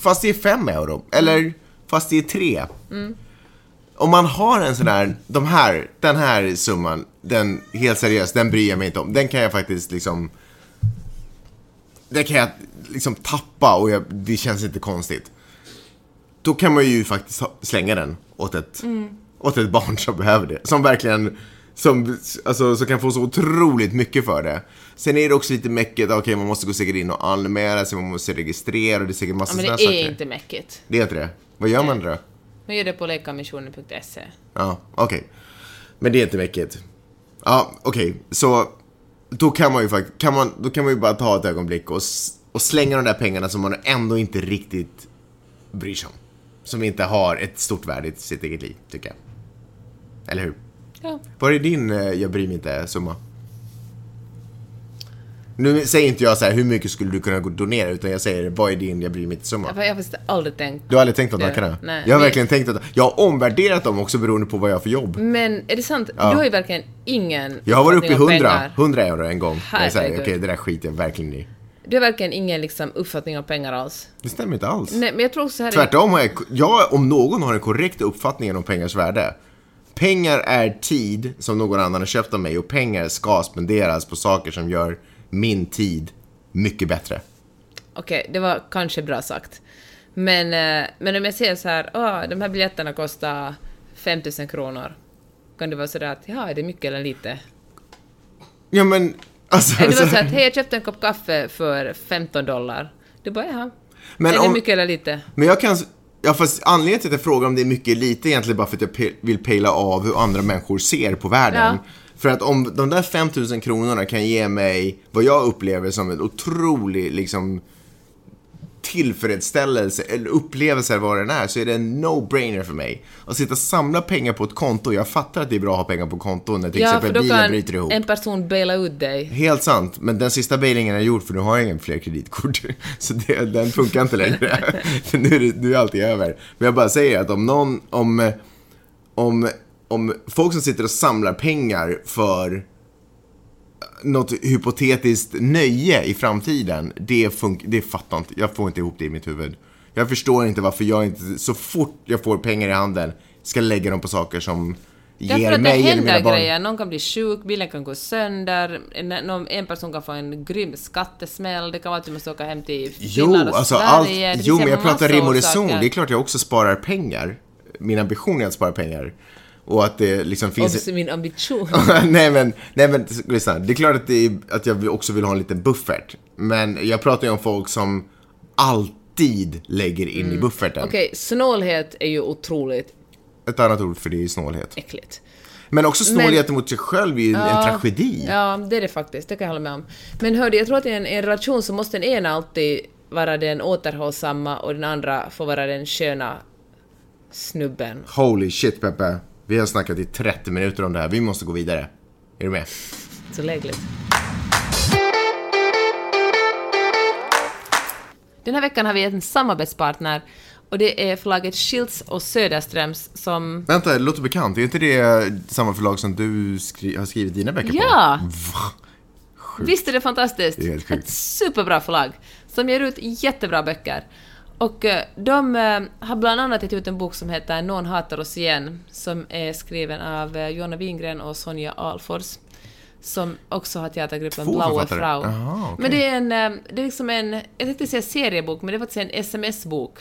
[SPEAKER 1] fast det är 5 euro, eller fast det är 3. Om man har en sån här, de här, den här summan, den, helt seriöst, den bryr jag mig inte om. Den kan jag faktiskt liksom, den kan jag liksom tappa och jag, det känns inte konstigt. Då kan man ju faktiskt slänga den åt ett, åt ett barn som behöver det. Som verkligen, som, alltså, som kan få så otroligt mycket för det. Sen är det också lite mäcket, okej man måste gå säkert in och anmäla sig, man måste registrera och det är säkert massa
[SPEAKER 2] Ja, men det är
[SPEAKER 1] saker.
[SPEAKER 2] inte mäckigt.
[SPEAKER 1] Det är inte det? Vad gör man då?
[SPEAKER 2] Man gör det på läkarmissionen.se.
[SPEAKER 1] Ja, okej. Men det är inte mäckigt. Ja, okej. Så då kan man ju faktiskt, kan man, då kan man ju bara ta ett ögonblick och, och slänga de där pengarna som man ändå inte riktigt bryr sig om. Som inte har ett stort värde i sitt eget liv, tycker jag. Eller hur?
[SPEAKER 2] Ja.
[SPEAKER 1] Vad är din eh, jag bryr mig inte-summa? Nu säger inte jag så här, hur mycket skulle du kunna donera, utan jag säger, vad är din jag bryr mig inte-summa?
[SPEAKER 2] Jag har faktiskt aldrig tänkt.
[SPEAKER 1] Du har aldrig tänkt på tankarna?
[SPEAKER 2] nej.
[SPEAKER 1] Jag har verkligen tänkt att, jag har omvärderat dem också beroende på vad jag har för jobb.
[SPEAKER 2] Men är det sant?
[SPEAKER 1] Ja.
[SPEAKER 2] Du har ju verkligen ingen
[SPEAKER 1] Jag har varit uppe i
[SPEAKER 2] uppfattning om
[SPEAKER 1] 100,
[SPEAKER 2] pengar.
[SPEAKER 1] 100 euro en gång. Jag är såhär, okej
[SPEAKER 2] Herregud.
[SPEAKER 1] det där skiter jag verkligen i.
[SPEAKER 2] Du har verkligen ingen liksom, uppfattning om pengar alls.
[SPEAKER 1] Det stämmer inte alls.
[SPEAKER 2] Nej, men jag tror också här...
[SPEAKER 1] Tvärtom har jag, jag, om någon har en korrekt uppfattning om pengars värde. Pengar är tid som någon annan har köpt av mig och pengar ska spenderas på saker som gör min tid mycket bättre.
[SPEAKER 2] Okej, det var kanske bra sagt. Men, eh, men om jag säger så här, åh, de här biljetterna kostar 5000 kronor. Kan det vara sådär att, ja, är det mycket eller lite?
[SPEAKER 1] Ja men, alltså.
[SPEAKER 2] Det var
[SPEAKER 1] så-
[SPEAKER 2] så att, hej, jag köpte en kopp kaffe för 15 dollar. Du bara, jaha.
[SPEAKER 1] Men
[SPEAKER 2] är det
[SPEAKER 1] om-
[SPEAKER 2] mycket eller lite?
[SPEAKER 1] Men jag kan... Ja, fast anledningen till att jag frågar om det är mycket eller lite egentligen bara för att jag vill pejla av hur andra människor ser på världen.
[SPEAKER 2] Ja.
[SPEAKER 1] För att om de där 5000 kronorna kan ge mig vad jag upplever som en otrolig liksom tillfredsställelse eller upplevelse eller vad den är så är det en no-brainer för mig. Att sitta och samla pengar på ett konto, jag fattar att det är bra att ha pengar på konto när till
[SPEAKER 2] Ja,
[SPEAKER 1] exempel bilen
[SPEAKER 2] kan
[SPEAKER 1] bryter ihop.
[SPEAKER 2] en person baila ut dig.
[SPEAKER 1] Helt sant, men den sista bailingen är gjord för nu har jag ingen fler kreditkort. Så det, den funkar inte längre. För nu är, det, nu är allt över. Men jag bara säger att om någon, om, om, om folk som sitter och samlar pengar för något hypotetiskt nöje i framtiden, det, fun- det fattar inte, jag får inte ihop det i mitt huvud. Jag förstår inte varför jag inte, så fort jag får pengar i handen, ska lägga dem på saker som
[SPEAKER 2] Därför
[SPEAKER 1] ger
[SPEAKER 2] att det
[SPEAKER 1] mig eller
[SPEAKER 2] händer
[SPEAKER 1] mina barn.
[SPEAKER 2] grejer. Någon kan bli sjuk, bilen kan gå sönder, en, någon, en person kan få en grym skattesmäll, det kan vara att du måste åka hem till
[SPEAKER 1] Jo,
[SPEAKER 2] Finland och
[SPEAKER 1] alltså
[SPEAKER 2] Sverige.
[SPEAKER 1] allt,
[SPEAKER 2] Det
[SPEAKER 1] jo men jag pratar rim och reson. Det är klart jag också sparar pengar. Min ambition är att spara pengar. Och att det liksom finns...
[SPEAKER 2] Obs, min ambition.
[SPEAKER 1] nej men, nej men lyssna. Det är klart att, det är, att jag också vill ha en liten buffert. Men jag pratar ju om folk som alltid lägger in i bufferten.
[SPEAKER 2] Mm. Okej, snålhet är ju otroligt
[SPEAKER 1] Ett annat ord för det är snålhet.
[SPEAKER 2] äckligt.
[SPEAKER 1] Men också snålhet mot sig själv är ju en tragedi.
[SPEAKER 2] Ja, det är det faktiskt. Det kan jag hålla med om. Men hörde, jag tror att i en, en relation så måste den ena alltid vara den återhållsamma och den andra får vara den sköna snubben.
[SPEAKER 1] Holy shit Peppe. Vi har snackat i 30 minuter om det här. Vi måste gå vidare. Är du med?
[SPEAKER 2] Så lägligt. Den här veckan har vi en samarbetspartner och det är förlaget Schilds och Söderströms som...
[SPEAKER 1] Vänta, det låter bekant. Är inte det samma förlag som du skri- har skrivit dina böcker på?
[SPEAKER 2] Ja! Visst är det fantastiskt?
[SPEAKER 1] Det är.
[SPEAKER 2] Ett superbra förlag som ger ut jättebra böcker. Och eh, de eh, har bland annat gett ut en bok som heter Någon hatar oss igen, som är skriven av eh, Johanna Wingren och Sonja Alfors, som också har teatergruppen
[SPEAKER 1] Två
[SPEAKER 2] Blaue? Frau.
[SPEAKER 1] Aha, okej.
[SPEAKER 2] Men det är en, det är liksom en, jag tänkte säga seriebok, men det är faktiskt en sms-bok.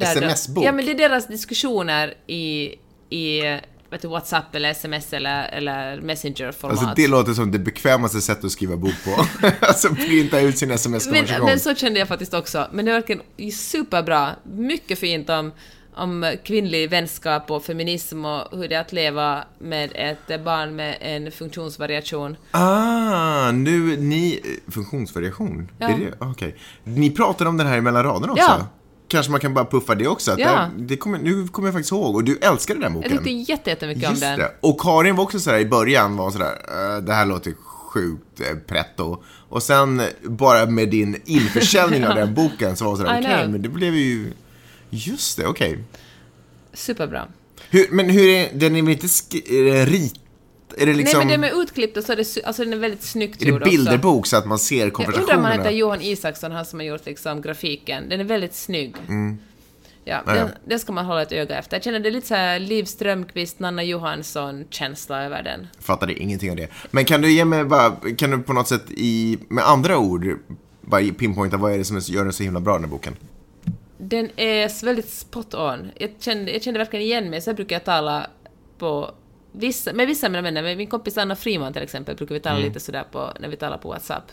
[SPEAKER 1] SMS-bok?
[SPEAKER 2] Ja, men det är deras diskussioner i, i vet du, WhatsApp eller sms eller, eller Messenger-format.
[SPEAKER 1] Alltså det låter som det bekvämaste sättet att skriva bok på. alltså printa ut sin
[SPEAKER 2] Men,
[SPEAKER 1] sms-konversation.
[SPEAKER 2] men så kände jag faktiskt också. Men det är verkligen superbra. Mycket fint om, om kvinnlig vänskap och feminism och hur det är att leva med ett barn med en funktionsvariation.
[SPEAKER 1] Ah, nu, ni... Funktionsvariation?
[SPEAKER 2] Ja.
[SPEAKER 1] Är det, okej. Ni pratade om den här mellan raderna också?
[SPEAKER 2] Ja.
[SPEAKER 1] Kanske man kan bara puffa det också? Att
[SPEAKER 2] Ja.
[SPEAKER 1] det, det kommer, nu kommer jag faktiskt ihåg, och du älskade den
[SPEAKER 2] Jag
[SPEAKER 1] boken.
[SPEAKER 2] tyckte jätte- jättemycket om den.
[SPEAKER 1] det. Och Karin var också sådär i början, var sådär, "Eh, det här låter sjukt eh, pretto. Och sen, bara med din införsäljning av den boken, så var hon sådär, okej,
[SPEAKER 2] know.
[SPEAKER 1] men det blev ju... Just det, okej.
[SPEAKER 2] Superbra.
[SPEAKER 1] Hur, men hur är den är väl inte sk- är det rit... Är det liksom...
[SPEAKER 2] Nej men det med utklippt och så är det, alltså den är väldigt snyggt
[SPEAKER 1] är det
[SPEAKER 2] gjord också.
[SPEAKER 1] bilderbok så att man ser
[SPEAKER 2] Jag undrar om
[SPEAKER 1] konversationerna?
[SPEAKER 2] han heter Johan Isaksson, han som har gjort liksom grafiken. Den är väldigt snygg. Ja,
[SPEAKER 1] Mm. Ja, ja.
[SPEAKER 2] den, den ska man hålla ett öga efter. Jag känner det är lite så här Liv Strömquist, Nanna Johansson-känsla över den.
[SPEAKER 1] Fattade ingenting av det. Men kan du ge mig bara, kan du på något sätt i, med andra ord, bara pinpointa vad är det som gör den så himla bra den här boken?
[SPEAKER 2] Den är väldigt spot on. Jag kände, jag kände verkligen igen mig, så brukar jag tala på vissa, med vissa av mina vänner, med min kompis Anna Friman till exempel, brukar vi tala lite sådär på, när vi talar på WhatsApp.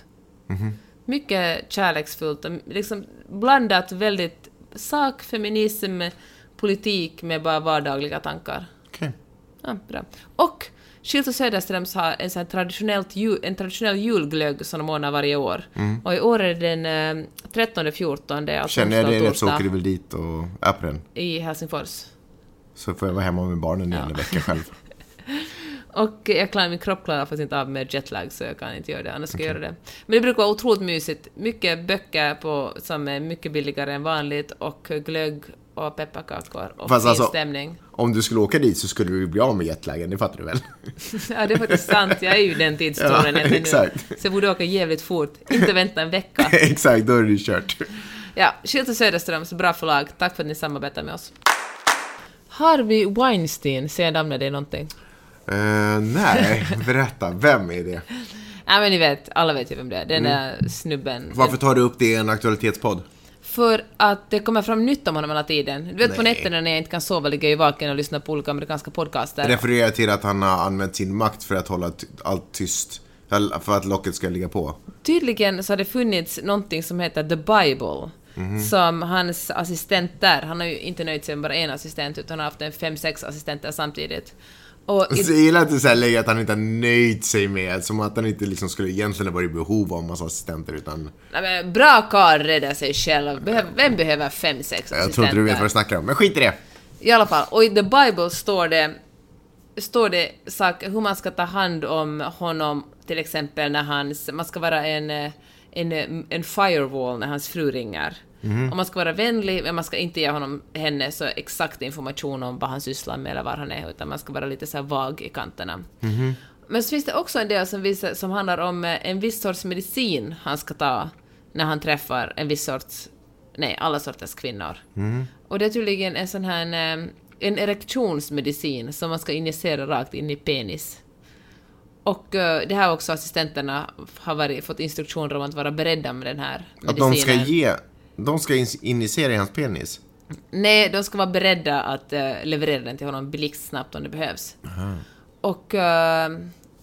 [SPEAKER 2] Mycket kärleksfullt och liksom blandat väldigt sak, feminism, politik med bara vardagliga tankar.
[SPEAKER 1] Okej.
[SPEAKER 2] Ja, bra. Och Schildt och Söderströms har en, sån traditionellt ju, en traditionell julglögg som de ordnar varje år. Och i år är det den eh, 13-14, alltså
[SPEAKER 1] Känner jag
[SPEAKER 2] och
[SPEAKER 1] rätt så åker du väl dit och på den.
[SPEAKER 2] i Helsingfors.
[SPEAKER 1] Så får jag vara hemma med barnen igen en vecka själv.
[SPEAKER 2] Och jag klarar, min kropp klarar faktiskt inte av med jetlag så jag kan inte göra det, annars ska jag göra det. Men det brukar vara otroligt mysigt. Mycket böcker på, som är mycket billigare än vanligt och glögg och pepparkakor och
[SPEAKER 1] Fast
[SPEAKER 2] fin
[SPEAKER 1] alltså-
[SPEAKER 2] stämning.
[SPEAKER 1] Om du skulle åka dit så skulle du bli av med jetlagen, det fattar du väl?
[SPEAKER 2] Ja, det är faktiskt sant. Jag är ju den tidszonen
[SPEAKER 1] Ja,
[SPEAKER 2] egentligen nu.
[SPEAKER 1] exakt.
[SPEAKER 2] Så jag borde åka jävligt fort. Inte vänta en vecka.
[SPEAKER 1] Exakt, då är det kört.
[SPEAKER 2] Ja, och Söderströms, bra förlag. Tack för att ni samarbetar med oss. Harvey Weinstein, säger namnet dig någonting?
[SPEAKER 1] Eh, nej, berätta, vem är det?
[SPEAKER 2] Nej men ni vet, alla vet ju vem det är. Den
[SPEAKER 1] Mm.
[SPEAKER 2] där snubben.
[SPEAKER 1] Varför tar du upp det i en aktualitetspodd?
[SPEAKER 2] För att det kommer fram nytt om honom hela tiden. Du vet på
[SPEAKER 1] Nej.
[SPEAKER 2] nätterna när jag inte kan sova ligger jag ju vaken och lyssnar på olika amerikanska podcaster.
[SPEAKER 1] Refererar till att han har använt sin makt för att hålla allt tyst. För att locket ska ligga på.
[SPEAKER 2] Tydligen så har det funnits någonting som heter The Bible.
[SPEAKER 1] Mhm.
[SPEAKER 2] Som hans assistent där, han har ju inte nöjt sig med bara en assistent utan har haft en fem, sex assistenter samtidigt. Och i,
[SPEAKER 1] Så jag gillar att du säger att han inte har nöjt sig med, som att han inte liksom skulle egentligen vara i behov av en massa assistenter utan...
[SPEAKER 2] Nej, men bra karl räddar sig själv. Behöv, vem behöver fem, sex assistenter?
[SPEAKER 1] Jag tror inte du vet vad du snackar om, men skit i det.
[SPEAKER 2] I alla fall, och i The Bible står det, står det saker hur man ska ta hand om honom, till exempel när hans, man ska vara en, eh, en, eh, en firewall när hans fru ringer. Och man ska vara vänlig, men man ska inte ge honom, henne så exakt information om vad han sysslar med eller var han är, utan man ska vara lite så här vag i kanterna. Men så finns det också en del som, visar, som handlar om eh, en viss sorts medicin han ska ta när han träffar en viss sorts, nej, alla sorters kvinnor. Och det är tydligen en sån här, eh, en erektionsmedicin som man ska injicera rakt in i penis. Och eh, det här också assistenterna har varit, fått instruktioner om att vara beredda med den här medicinen.
[SPEAKER 1] Att de ska ge... De ska in- injicera i hans penis.
[SPEAKER 2] Nej, de ska vara beredda att eh, leverera den till honom blixtsnabbt om det behövs. Och eh,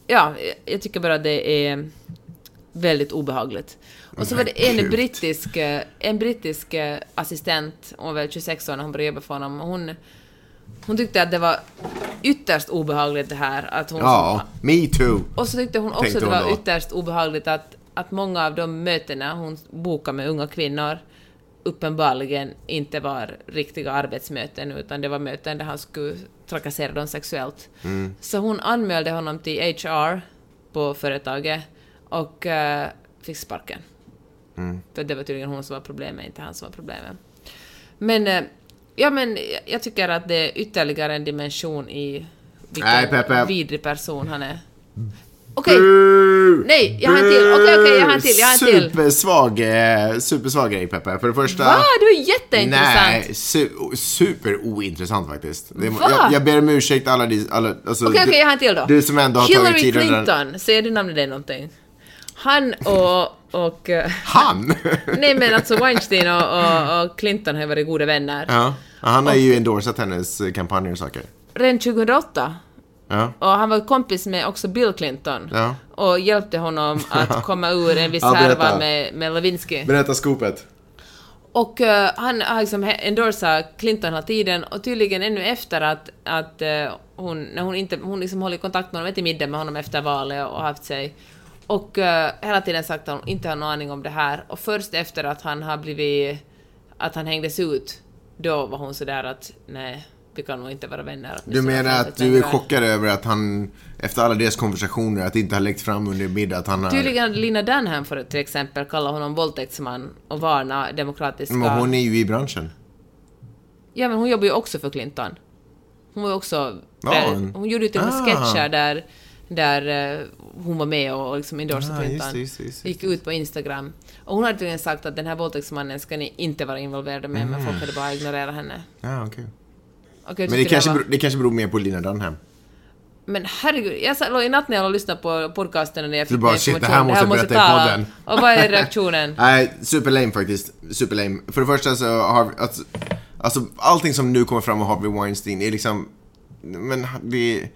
[SPEAKER 2] ja, jag tycker bara att det är väldigt obehagligt. Och så var det en brittisk, eh, en brittisk eh, assistent, hon var väl 26 år när hon började jobba för honom, hon, hon tyckte att det var ytterst obehagligt det här att hon...
[SPEAKER 1] Ja, me too.
[SPEAKER 2] Och så tyckte hon också att det var
[SPEAKER 1] då.
[SPEAKER 2] ytterst obehagligt att, att många av de mötena hon bokar med unga kvinnor uppenbarligen inte var riktiga arbetsmöten utan det var möten där han skulle trakassera dem sexuellt.
[SPEAKER 1] Mm.
[SPEAKER 2] Så hon anmälde honom till HR på företaget och eh, fick sparken.
[SPEAKER 1] Mm.
[SPEAKER 2] För det var tydligen hon som var problemet, inte han som var problemet. Men, eh, ja men jag tycker att det är ytterligare en dimension i vilken
[SPEAKER 1] Nej, Peppe.
[SPEAKER 2] vidrig person han är. Okej.
[SPEAKER 1] Bu!
[SPEAKER 2] Nej, jag har en till. Okej, okej, jag har en till, jag har en till.
[SPEAKER 1] Supersvag, eh, supersvag grej Peppe. För det första...
[SPEAKER 2] Va? Det var jätteintressant.
[SPEAKER 1] Nej, su super ointressant faktiskt. Det,
[SPEAKER 2] Va?
[SPEAKER 1] jag, jag ber om ursäkt alla, de- alla alltså,
[SPEAKER 2] Okej,
[SPEAKER 1] du-
[SPEAKER 2] okej, jag har en till då.
[SPEAKER 1] Du som ändå har tagit
[SPEAKER 2] Hillary
[SPEAKER 1] tiden
[SPEAKER 2] Clinton, säger du namnet dig någonting? Han och... och eh,
[SPEAKER 1] Han?
[SPEAKER 2] nej men alltså Weinstein och, och, och Clinton har varit goda vänner.
[SPEAKER 1] ja, han har ju endorsat hennes kampanjer och saker.
[SPEAKER 2] Redan 2008.
[SPEAKER 1] Ja.
[SPEAKER 2] Och han var kompis med också Bill Clinton.
[SPEAKER 1] Ja.
[SPEAKER 2] Och hjälpte honom att komma ur en viss
[SPEAKER 1] Ja,
[SPEAKER 2] härva med, med Lewinsky.
[SPEAKER 1] Berätta skopet.
[SPEAKER 2] Och eh, han har liksom endorsat Clinton hela tiden och tydligen ännu efter att, att eh, hon, när hon inte, hon liksom håller kontakt med honom, ätit middag med honom efter valet och haft sig. Och eh, hela tiden sagt att hon inte har någon aning om det här. Och först efter att han har blivit, att han hängdes ut, då var hon sådär att nej, vi kan nog inte vara vänner.
[SPEAKER 1] Du menar att du är chockad över att han, efter alla deras konversationer, att det inte har läckt fram under middag att han har...
[SPEAKER 2] Tydligen Lina Dunham för till exempel kallat honom våldtäktsman och varna demokratiska...
[SPEAKER 1] Men hon är ju i branschen.
[SPEAKER 2] Ja, men hon jobbar ju också för Clinton. Hon var ju också...
[SPEAKER 1] Ja,
[SPEAKER 2] Där, hon gjorde ju till och med
[SPEAKER 1] Ah.
[SPEAKER 2] sketcher där, där eh, hon var med och liksom endorsade
[SPEAKER 1] Ah, just
[SPEAKER 2] Clinton.
[SPEAKER 1] just just det,
[SPEAKER 2] gick ut på Instagram. Och hon hade tydligen sagt att den här våldtäktsmannen ska ni inte vara involverade med, men folk hade bara ignorerat henne.
[SPEAKER 1] Ja.
[SPEAKER 2] Och jag
[SPEAKER 1] Men det kanske,
[SPEAKER 2] var-
[SPEAKER 1] beror, det kanske beror mer på Lina Dunham.
[SPEAKER 2] Men herregud, jag låg i natt när jag lyssnade på podcasten när jag
[SPEAKER 1] Du
[SPEAKER 2] fick
[SPEAKER 1] bara,
[SPEAKER 2] med
[SPEAKER 1] shit, det här måste jag berätta i podden.
[SPEAKER 2] Och vad är reaktionen?
[SPEAKER 1] Nej, superlame faktiskt. Superlame. För det första så har vi, alltså, alltså allting som nu kommer fram med Harvey Weinstein är liksom, men det,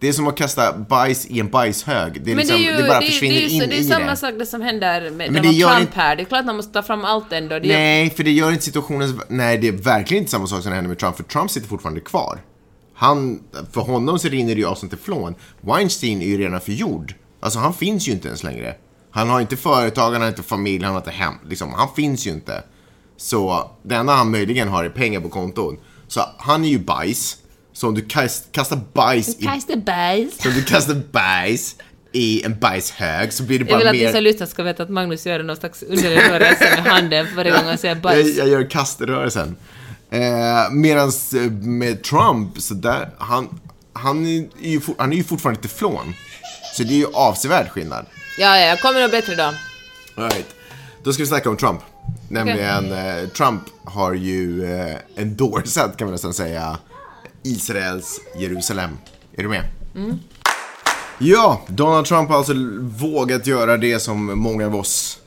[SPEAKER 1] det är som att kasta bajs i en bajshög. Det, är
[SPEAKER 2] Men det
[SPEAKER 1] liksom,
[SPEAKER 2] är ju
[SPEAKER 1] det bara
[SPEAKER 2] det,
[SPEAKER 1] försvinner
[SPEAKER 2] det är,
[SPEAKER 1] in
[SPEAKER 2] så- det är
[SPEAKER 1] i
[SPEAKER 2] samma
[SPEAKER 1] det.
[SPEAKER 2] sak det som händer med
[SPEAKER 1] Men det gör
[SPEAKER 2] Trump
[SPEAKER 1] inte-
[SPEAKER 2] här. Det är klart att man måste ta fram allt ändå. Det
[SPEAKER 1] Nej, för det gör inte situationen... Nej, det är verkligen inte samma sak som händer med Trump, för Trump sitter fortfarande kvar. Han, för honom så rinner det ju av som teflon. Weinstein är ju redan förgjord. Alltså, han finns ju inte ens längre. Han har inte företag, han har inte familj, han har inte hem. Liksom, han finns ju inte. Så det enda han möjligen har är pengar på konton. Så han är ju bajs. Så om du kast, kastar bajs i...
[SPEAKER 2] Kasta bajs.
[SPEAKER 1] Så om du kastar bajs i en bajshög så blir det
[SPEAKER 2] Jag
[SPEAKER 1] bara
[SPEAKER 2] vill att ni
[SPEAKER 1] mer...
[SPEAKER 2] som lyssnar ska veta att Magnus gör någon slags underlig rörelse med handen varje gång han säger
[SPEAKER 1] Jag,
[SPEAKER 2] bajs.
[SPEAKER 1] jag gör kaströrelsen. Eh, Medan med Trump, så där, han, han, är ju, for- han är ju fortfarande teflon. Så det är ju avsevärd skillnad.
[SPEAKER 2] Ja, ja, jag kommer nog bättre då.
[SPEAKER 1] All right. Då ska vi snacka om Trump. Nämligen, eh, Trump har ju eh, endorsat, kan man nästan säga, Israels Jerusalem. Är du med? Ja, Donald Trump har alltså vågat göra det som många av oss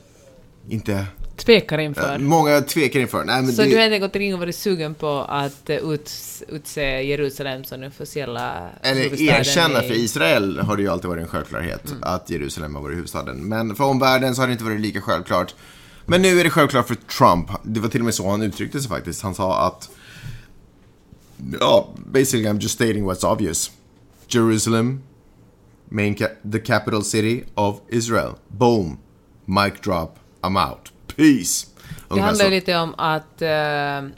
[SPEAKER 1] inte...
[SPEAKER 2] Tvekar inför.
[SPEAKER 1] Många tvekar inför. Nej, men
[SPEAKER 2] Så
[SPEAKER 1] det,
[SPEAKER 2] du har helt enkelt inte varit sugen på att eh, uts, utse Jerusalem som den officiella
[SPEAKER 1] Eller erkänna,
[SPEAKER 2] i-
[SPEAKER 1] för Israel har det ju alltid varit en självklarhet att Jerusalem har varit huvudstaden. Men för omvärlden så har det inte varit lika självklart. Men nu är det självklart för Trump. Det var till och med så han uttryckte sig faktiskt. Han sa att Ja, basically I'm just stating what's obvious. Jerusalem, main ca- the capital city of Israel. Boom. Mic drop. I'm out. Peace.
[SPEAKER 2] Det handlar lite om att, eh,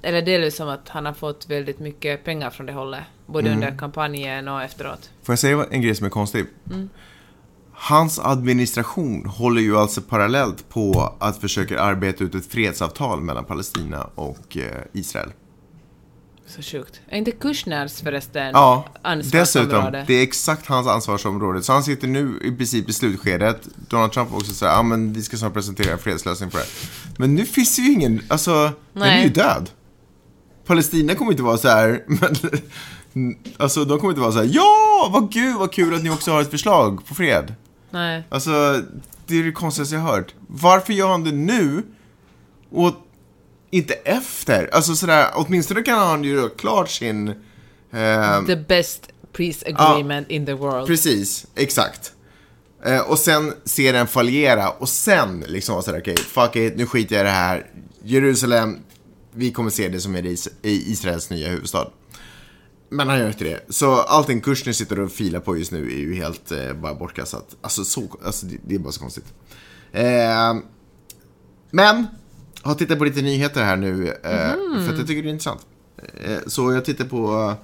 [SPEAKER 2] eller delvis om att han har fått väldigt mycket pengar från det hållet. Både
[SPEAKER 1] Mm.
[SPEAKER 2] under kampanjen och efteråt.
[SPEAKER 1] Får jag säga en grej som är konstig? Hans administration håller ju alltså parallellt på att försöka arbeta ut ett fredsavtal mellan Palestina och eh, Israel.
[SPEAKER 2] Så sjukt. Är inte Kushners förresten
[SPEAKER 1] Ja, dessutom. Det är exakt hans ansvarsområde. Så han sitter nu i princip i slutskedet. Donald Trump också säger ja men vi ska snart presentera en fredslösning på det. Men nu finns det ju ingen, alltså, den är
[SPEAKER 2] Nej.
[SPEAKER 1] ju död. Palestina kommer inte vara så här, men, alltså de kommer inte vara så här, ja, vad gud vad kul att ni också har ett förslag på fred.
[SPEAKER 2] Nej.
[SPEAKER 1] Alltså, det är det konstigaste jag har hört. Varför gör han det nu och inte efter? Alltså sådär, åtminstone kan han ju göra klart sin... Eh,
[SPEAKER 2] The best peace agreement in the world.
[SPEAKER 1] precis, exakt. Eh, och sen se den fallera och sen liksom vara sådär, okej, fuck it, nu skiter jag i det här. Jerusalem, vi kommer se det som är Is- i Israels nya huvudstad. Men han gör inte det. Så allting Kushner sitter och filar på just nu är ju helt eh, bara bortkastat. Alltså, så, alltså det, det är bara så konstigt. Eh, men, har tittat på lite nyheter här nu, eh, för att jag tycker det är intressant. Eh, så jag tittar på,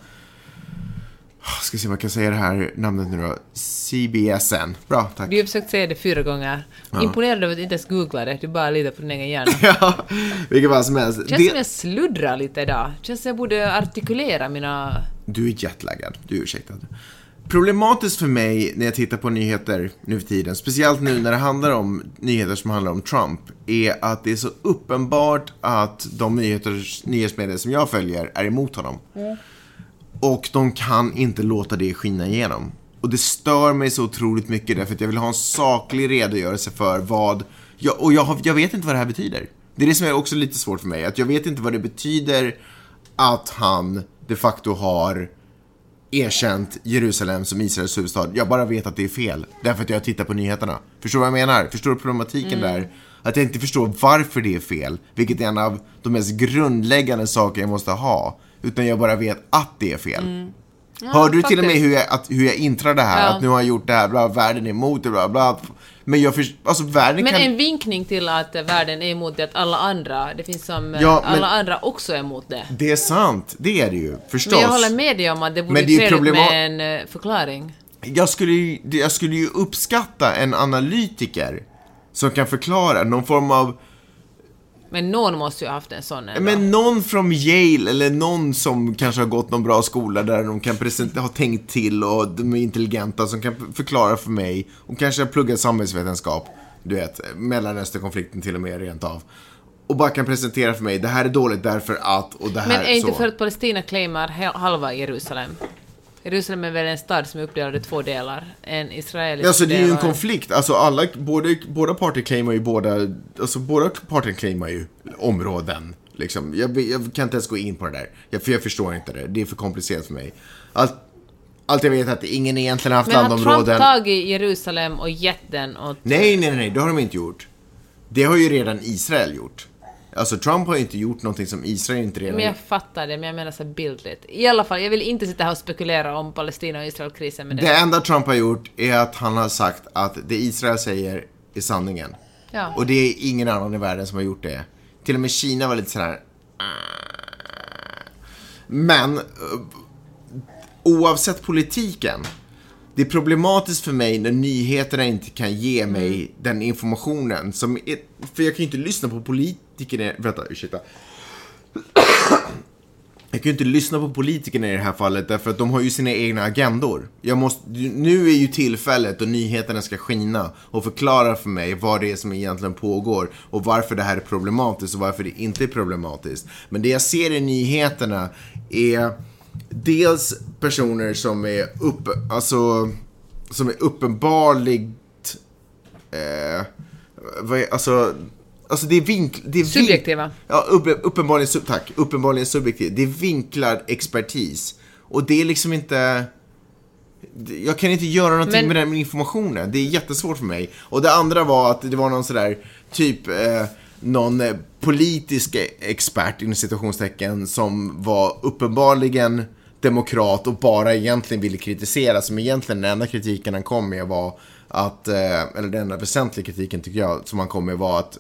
[SPEAKER 1] eh, ska se om jag kan säga det här namnet nu då, CBSN. Bra, tack.
[SPEAKER 2] Du har försökt säga det fyra gånger. Imponerad över att inte ens googlade det. Du bara litar på din egen hjärna.
[SPEAKER 1] ja, vilket fall som helst.
[SPEAKER 2] Känns som
[SPEAKER 1] Det,
[SPEAKER 2] jag sluddrar lite idag. Känns som jag borde artikulera mina...
[SPEAKER 1] du är jetlaggad, du är ursäktad. Problematiskt för mig när jag tittar på nyheter nu för tiden, speciellt nu när det handlar om nyheter som handlar om Trump, är att det är så uppenbart att de nyheter, nyhetsmedier som jag följer är emot honom. Och de kan inte låta det skina igenom. Och det stör mig så otroligt mycket därför att jag vill ha en saklig redogörelse för vad, jag, och jag, har, jag vet inte vad det här betyder. Det är det som är också lite svårt för mig, att jag vet inte vad det betyder att han de facto har erkänt Jerusalem som Israels huvudstad. Jag bara vet att det är fel. Därför att jag tittar på nyheterna. Förstår du vad jag menar? Förstår du problematiken där? Att jag inte förstår varför det är fel. Vilket är en av de mest grundläggande saker jag måste ha. Utan jag bara vet att det är fel. Hörde du till och med
[SPEAKER 2] faktiskt.
[SPEAKER 1] hur jag, att, hur jag intrar det här?
[SPEAKER 2] Ja.
[SPEAKER 1] Att nu har jag gjort det här, bla, världen är emot det, bla, bla. Men jag förstår, alltså världen
[SPEAKER 2] Men
[SPEAKER 1] kan...
[SPEAKER 2] en vinkning till att eh, världen är emot det, att alla andra, det finns som, eh,
[SPEAKER 1] Ja, men-
[SPEAKER 2] alla andra också är emot det.
[SPEAKER 1] Det är sant, det är det ju. Förstås.
[SPEAKER 2] Men jag håller med dig om att det vore trevligt
[SPEAKER 1] problema-
[SPEAKER 2] med en eh, förklaring.
[SPEAKER 1] Jag skulle, ju, jag skulle ju uppskatta en analytiker som kan förklara någon form av
[SPEAKER 2] Men någon måste ju ha haft en sån ändå.
[SPEAKER 1] Men någon från Yale eller någon som kanske har gått någon bra skola där de kan present- ha tänkt till och de är intelligenta som kan förklara för mig och kanske har pluggat samhällsvetenskap, du vet, Mellanösternkonflikten till och med rent av. Och bara kan presentera för mig, det här är dåligt därför att och det här
[SPEAKER 2] Men är inte
[SPEAKER 1] så.
[SPEAKER 2] för att Palestina claimar halva Jerusalem? Jerusalem är väl en stad som är uppdelad i två delar? En israelisk
[SPEAKER 1] Alltså det är ju en konflikt, alltså alla, både, båda parter claimar ju båda, alltså båda parter claimar ju områden. Liksom. Jag, jag kan inte ens gå in på det där, jag, för jag förstår inte det, det är för komplicerat för mig. Allt, allt jag vet är att ingen egentligen har haft
[SPEAKER 2] Men har Trump
[SPEAKER 1] landområden.
[SPEAKER 2] tagit Jerusalem och gett den åt...
[SPEAKER 1] Nej, nej, nej, det har de inte gjort. Det har ju redan Israel gjort. Alltså Trump har ju inte gjort någonting som Israel inte redan
[SPEAKER 2] Men jag fattar det, men jag menar så bildligt. I alla fall, jag vill inte sitta här och spekulera om Palestina och Israel-krisen det.
[SPEAKER 1] Det enda Trump har gjort är att han har sagt att det Israel säger är sanningen.
[SPEAKER 2] Ja.
[SPEAKER 1] Och det är ingen annan i världen som har gjort det. Till och med Kina var lite sådär... "Ah." Men eh, oavsett politiken. Det är problematiskt för mig när nyheterna inte kan ge mig
[SPEAKER 2] Mm.
[SPEAKER 1] den informationen som är, För jag kan ju inte lyssna på politikerna... Vänta, ursäkta. Jag kan ju inte lyssna på politikerna i det här fallet därför att de har ju sina egna agendor. Jag måste, nu är ju tillfället då nyheterna ska skina och förklara för mig vad det är som egentligen pågår och varför det här är problematiskt och varför det inte är problematiskt. Men det jag ser i nyheterna är dels personer som är upp, alltså, som är uppenbarligt, eh, vad är, alltså, alltså det är vink, det är vink-
[SPEAKER 2] Subjektiva.
[SPEAKER 1] Ja, upp, uppenbarligen, sub, tack. Uppenbarligen subjektivt. Det är vinklad expertis. Och det är liksom inte... Jag kan inte göra någonting
[SPEAKER 2] Men-
[SPEAKER 1] med den informationen. Det är jättesvårt för mig. Och det andra var att det var någon sådär, typ, eh, någon eh, politisk expert, inom citationstecken, som var uppenbarligen demokrat och bara egentligen ville kritisera, som egentligen den enda kritiken han kom med var att, eh, eller den enda väsentliga kritiken tycker jag, som han kom med var att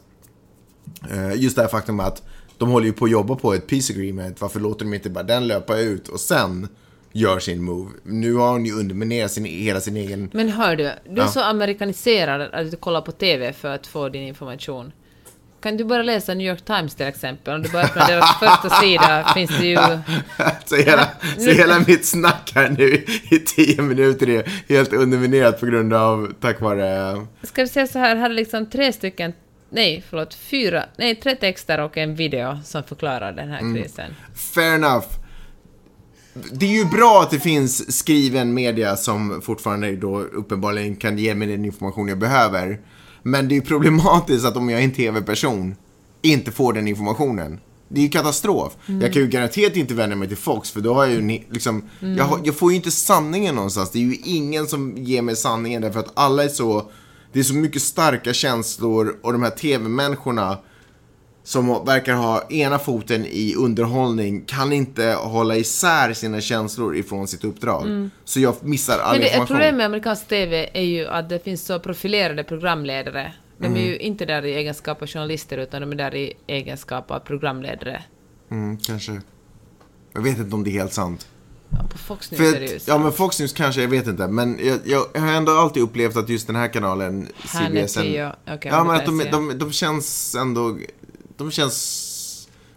[SPEAKER 1] Just det här faktum att de håller ju på att jobba på ett peace agreement. Varför låter de inte bara den löpa ut och sen gör sin move? Nu har hon ju underminerat sin, hela sin egen...
[SPEAKER 2] Men hör du, du är
[SPEAKER 1] Ja.
[SPEAKER 2] så amerikaniserad att du kollar på TV för att få din information. Kan du bara läsa New York Times till exempel? Om du bara öppnar deras första sida finns det ju...
[SPEAKER 1] så hela, så hela mitt snack här nu i tio minuter är helt underminerat på grund av, tack vare...
[SPEAKER 2] Ska vi säga så här, här är liksom tre stycken, nej förlåt, fyra, nej tre texter och en video som förklarar den här
[SPEAKER 1] Mm.
[SPEAKER 2] krisen.
[SPEAKER 1] Fair enough. Det är ju bra att det finns skriven media som fortfarande då uppenbarligen kan ge mig den information jag behöver. Men det är ju problematiskt att om jag är en TV-person inte får den informationen. Det är ju katastrof. Jag kan ju garanterat inte vända mig till Fox för då har jag ju liksom, jag, har, jag får ju inte sanningen någonstans. Det är ju ingen som ger mig sanningen därför att alla är så, det är så mycket starka känslor och de här TV-människorna som verkar ha ena foten i underhållning kan inte hålla isär sina känslor ifrån sitt uppdrag. Så jag missar all
[SPEAKER 2] Men det,
[SPEAKER 1] information.
[SPEAKER 2] problem med amerikansk TV är ju att det finns så profilerade programledare. De är
[SPEAKER 1] Mm.
[SPEAKER 2] ju inte där i egenskap av journalister utan de är där i egenskap av programledare.
[SPEAKER 1] Mm, kanske. Jag vet inte om det är helt sant.
[SPEAKER 2] Ja, på Fox News
[SPEAKER 1] För
[SPEAKER 2] är det ju så.
[SPEAKER 1] ja men Fox News kanske, jag vet inte. Men jag, jag, jag har ändå alltid upplevt att just den här kanalen, CBS,
[SPEAKER 2] okej,
[SPEAKER 1] ja men att de, de, de känns ändå, de känns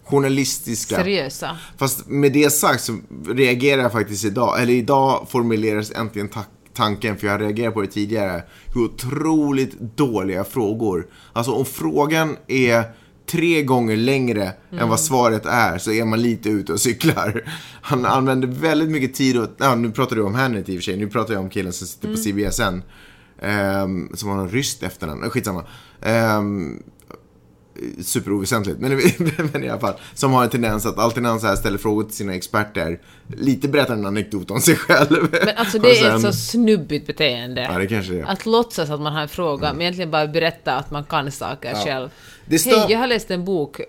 [SPEAKER 1] journalistiska.
[SPEAKER 2] Seriösa.
[SPEAKER 1] Fast med det sagt så reagerar jag faktiskt idag, eller idag formuleras äntligen ta- tanken, för jag har reagerat på det tidigare, hur otroligt dåliga frågor. Alltså om frågan är tre gånger längre än vad svaret är så är man lite ute och cyklar. Han använder väldigt mycket tid åt, ja nu pratar du om Hannity i och för sig, nu pratar jag om killen som sitter på CBSN. ehm, som har en ryskt efternamn, skitsamma. Um, superoväsentligt, men, men i alla fall. Som har en tendens att alltid när han så här ställer frågor till sina experter, lite berättar en anekdot om sig själv.
[SPEAKER 2] Men alltså det är
[SPEAKER 1] sen-
[SPEAKER 2] ett så snubbigt beteende.
[SPEAKER 1] Ja, det kanske det är.
[SPEAKER 2] Att låtsas att man har en fråga, men egentligen bara berätta att man kan saker själv.
[SPEAKER 1] Det står-
[SPEAKER 2] Hej, jag har läst en bok,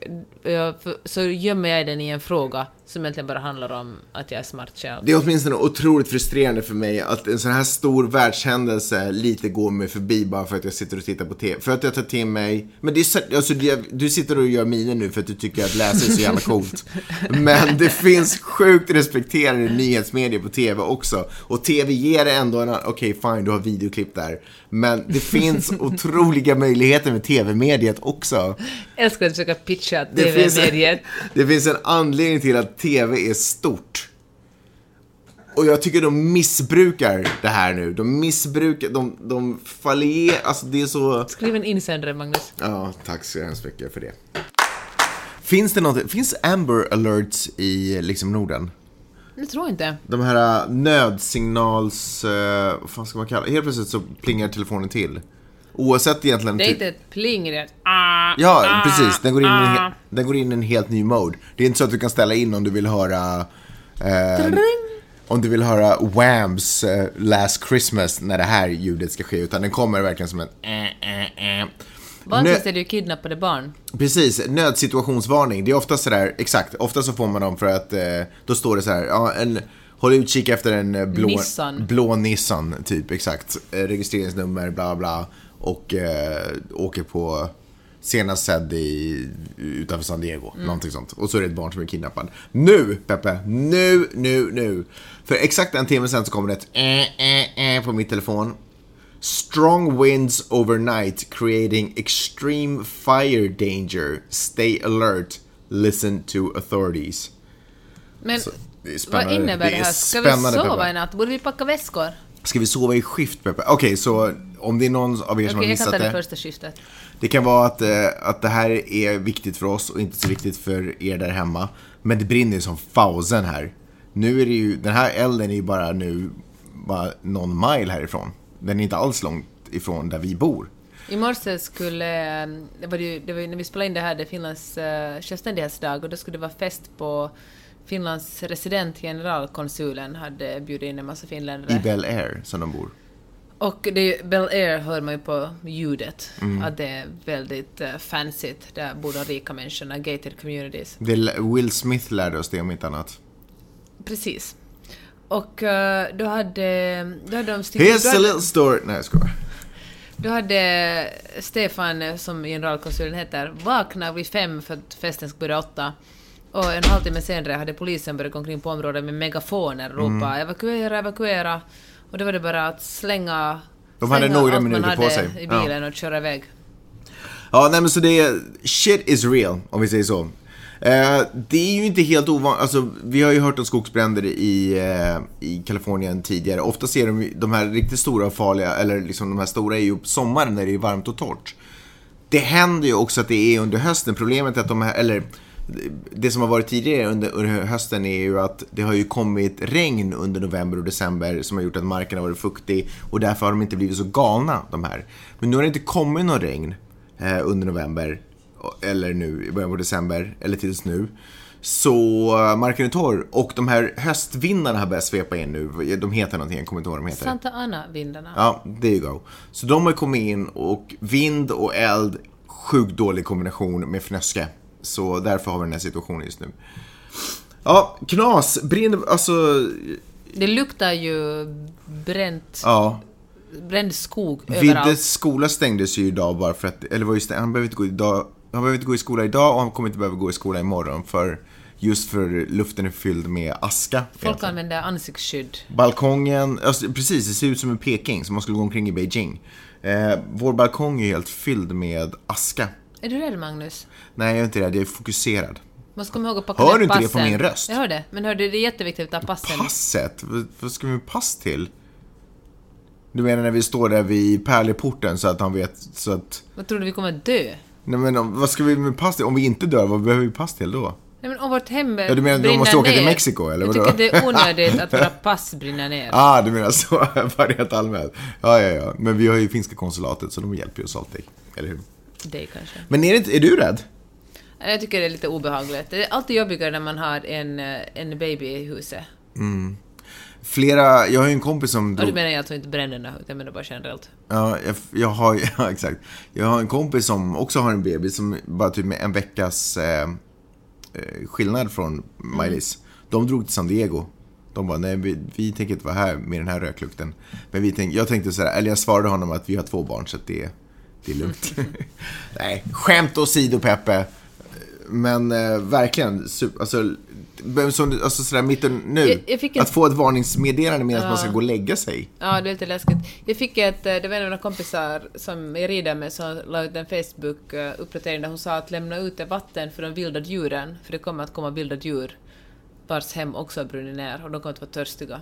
[SPEAKER 2] eh, så gömmer jag den i en fråga som egentligen bara handlar om att jag är smart själv.
[SPEAKER 1] Det är åtminstone otroligt frustrerande för mig att en sån här stor världshändelse lite går mig förbi bara för att jag sitter och tittar på TV. För att jag tar till mig, men det är, så- alltså, det, du sitter och gör miner nu för att du tycker att läsa är så jävla coolt. Men det finns sjukt respekterade nyhetsmedier på TV också. Och TV ger ändå en, okej fine, du har videoklipp där. Men det finns otroliga möjligheter med TV-mediet också.
[SPEAKER 2] älskar att försöka pitcha
[SPEAKER 1] Det finns,
[SPEAKER 2] TV-mediet.
[SPEAKER 1] det finns en anledning till att TV är stort. Och jag tycker de missbrukar det här nu. De missbrukar, de, de fallerar, alltså det är så...
[SPEAKER 2] Skriv en insändare, Magnus.
[SPEAKER 1] Ja, tack så hemskt mycket för det. Finns det något, finns Amber alerts i liksom Norden?
[SPEAKER 2] Jag tror inte.
[SPEAKER 1] De här äh, nödsignals, äh, vad fan ska man kalla? Helt plötsligt så plingar telefonen till. Oavsett egentligen...
[SPEAKER 2] Det är
[SPEAKER 1] typ-
[SPEAKER 2] inte ett pling, det är ett ah,
[SPEAKER 1] Ja,
[SPEAKER 2] ah,
[SPEAKER 1] precis. Den går, in en,
[SPEAKER 2] ah.
[SPEAKER 1] he- den går in i en helt ny mode. Det är inte så att du kan ställa in om du vill höra... Eh, om du vill höra Whams eh, Last Christmas när det här ljudet ska ske, utan den kommer verkligen som en... Eh, eh, eh. Nö-
[SPEAKER 2] är det ju kidnappade barn.
[SPEAKER 1] Precis, nödsituationsvarning. Det är ofta sådär, exakt, ofta så får man dem för att eh, då står det så här, ja, en, håll utkik efter en eh, blå
[SPEAKER 2] Nissan.
[SPEAKER 1] blå Nissan, typ, exakt. Eh, registreringsnummer, bla bla. Och eh, åker på senast sedd i, utanför San Diego, någonting sånt. Och så är det ett barn som är kidnappad. Nu, Peppe, nu, nu, nu. För exakt en timme sen så kommer det ett eh, eh, eh på min telefon. Strong winds overnight creating extreme fire danger. Stay alert. Listen to authorities.
[SPEAKER 2] Men
[SPEAKER 1] är
[SPEAKER 2] vad innebär
[SPEAKER 1] Det
[SPEAKER 2] det,
[SPEAKER 1] är
[SPEAKER 2] här? Ska vi sova i natt? Borde vi packa väskor?
[SPEAKER 1] Ska vi sova i skift, Peppe? Okej, så om det är någon av er som
[SPEAKER 2] Okej,
[SPEAKER 1] har
[SPEAKER 2] jag kan
[SPEAKER 1] missat
[SPEAKER 2] ta det
[SPEAKER 1] det.
[SPEAKER 2] första skiftet.
[SPEAKER 1] Det kan vara att, eh, att det här är viktigt för oss och inte så viktigt för er där hemma. Men det brinner ju som fausen här. Nu är det ju, den här elden är ju bara nu bara någon mile härifrån. Den är inte alls långt ifrån där vi bor.
[SPEAKER 2] I morse skulle, eh, det var, ju, det var ju när vi spelade in det här, det är Finlands uh, självständighetsdag och då skulle det vara fest på Finlands resident, generalkonsulen, hade bjudit in en massa finländare.
[SPEAKER 1] I Bel Air, som de bor.
[SPEAKER 2] Och det Bel Air hör man ju på ljudet,
[SPEAKER 1] Mm.
[SPEAKER 2] att det är väldigt uh, fancyt. Där bor de rika människorna, gated communities.
[SPEAKER 1] Det Will Smith lärde oss det om inte annat.
[SPEAKER 2] Precis. Och eh, då hade, då hade de stickat...
[SPEAKER 1] Here's a little story. Nej, jag skojar.
[SPEAKER 2] Då hade Stefan, eh, som generalkonsulen heter, vaknat vid fem för att festen skulle börja åtta. Och en halvtimme senare hade polisen börjat gå omkring på området med megafoner och ropa
[SPEAKER 1] Mm.
[SPEAKER 2] evakuera, evakuera. Och då var det bara att slänga,
[SPEAKER 1] De hade
[SPEAKER 2] slänga
[SPEAKER 1] några
[SPEAKER 2] allt
[SPEAKER 1] minuter
[SPEAKER 2] man
[SPEAKER 1] på
[SPEAKER 2] hade
[SPEAKER 1] sig.
[SPEAKER 2] i bilen och köra iväg.
[SPEAKER 1] Ja, nej men så det är, shit is real, om vi säger så. Eh, det är ju inte helt ovanligt, alltså vi har ju hört om skogsbränder i, eh, i Kalifornien tidigare. Ofta ser de ju- de här riktigt stora och farliga, eller liksom de här stora är ju på sommaren när det är varmt och torrt. Det händer ju också att det är under hösten. Problemet är att de här, eller det som har varit tidigare under, hösten är ju att det har ju kommit regn under november och december som har gjort att marken har varit fuktig och därför har de inte blivit så galna de här. Men nu har det inte kommit någon regn eh, under november eller nu i början på december eller tills nu. Så eh, marken är torr och de här höstvindarna har börjat svepa in nu. De heter någonting, jag kommer inte ihåg vad de heter.
[SPEAKER 2] Santa Ana-vindarna.
[SPEAKER 1] Ja, there you go. Så de har kommit in och vind och eld, sjukt dålig kombination med fnöske. Så därför har vi den här situationen just nu. Ja, knas, brinner, alltså,
[SPEAKER 2] Det luktar ju bränt,
[SPEAKER 1] ja.
[SPEAKER 2] bränd skog
[SPEAKER 1] Viddes
[SPEAKER 2] överallt.
[SPEAKER 1] skola stängdes ju idag bara för att, eller var just det, han behöver inte gå idag, han behöver inte gå i skola idag och han kommer inte behöva gå i skola imorgon för just för luften är fylld med aska.
[SPEAKER 2] Folk
[SPEAKER 1] egentligen.
[SPEAKER 2] använder ansiktsskydd.
[SPEAKER 1] Balkongen, alltså, precis, det ser ut som en Peking, som man skulle gå omkring i Beijing. Eh, vår balkong är helt fylld med aska.
[SPEAKER 2] Är du rädd, Magnus?
[SPEAKER 1] Nej, jag är inte rädd, jag är fokuserad.
[SPEAKER 2] Ska komma ihåg att packa
[SPEAKER 1] Hör du inte det
[SPEAKER 2] passen.
[SPEAKER 1] på min röst?
[SPEAKER 2] Jag hör det. Men hör du, det är jätteviktigt att passen.
[SPEAKER 1] Passet? Vad, ska vi pass till? Du menar när vi står där vid pärleporten så att han vet, så att...
[SPEAKER 2] Vad tror du vi kommer att dö?
[SPEAKER 1] Nej men vad ska vi med pass till? Om vi inte dör, vad behöver vi pass till då?
[SPEAKER 2] Nej, men om vårt hem
[SPEAKER 1] Ja, du menar att
[SPEAKER 2] brinner
[SPEAKER 1] måste åka till
[SPEAKER 2] ner.
[SPEAKER 1] Mexiko, eller
[SPEAKER 2] Jag
[SPEAKER 1] vadå?
[SPEAKER 2] tycker det är onödigt att våra pass brinner ner.
[SPEAKER 1] Ah, du menar så, bara rent allmänt. Ja, ja, ja. Men vi har ju finska konsulatet så de hjälper ju oss alltid. Eller hur?
[SPEAKER 2] Det kanske.
[SPEAKER 1] Men är, det är du rädd?
[SPEAKER 2] Jag tycker det är lite obehagligt. Det är alltid jobbigare när man har en, eh, en baby i huset.
[SPEAKER 1] Flera, jag har ju en kompis som
[SPEAKER 2] Och
[SPEAKER 1] drog...
[SPEAKER 2] du menar jag alltså inte bränderna, utan jag menar bara generellt.
[SPEAKER 1] Ja, jag, jag har, ja, exakt. Jag har en kompis som också har en baby som bara typ med en veckas eh, eh, skillnad från Miley's. De drog till San Diego. De bara, nej vi, vi tänker inte vara här med den här röklukten. Men vi tänk, jag tänkte så här, eller jag svarade honom att vi har två barn så att det, det är lugnt. nej, skämt åsido Peppe. Men eh, verkligen, super, alltså, som, alltså sådär mitten nu.
[SPEAKER 2] Jag- jag
[SPEAKER 1] Att få ett varningsmeddelande medan man ska
[SPEAKER 2] Ja.
[SPEAKER 1] gå och lägga sig.
[SPEAKER 2] Ja, det är lite läskigt. Jag fick ett, eh, det var en av mina kompisar som jag rider med som la ut en Facebook-uppdatering där hon sa att lämna ut vatten för de vilda djuren, för det kommer att komma vilda djur vars hem också har brunnit ner och de kommer att vara törstiga.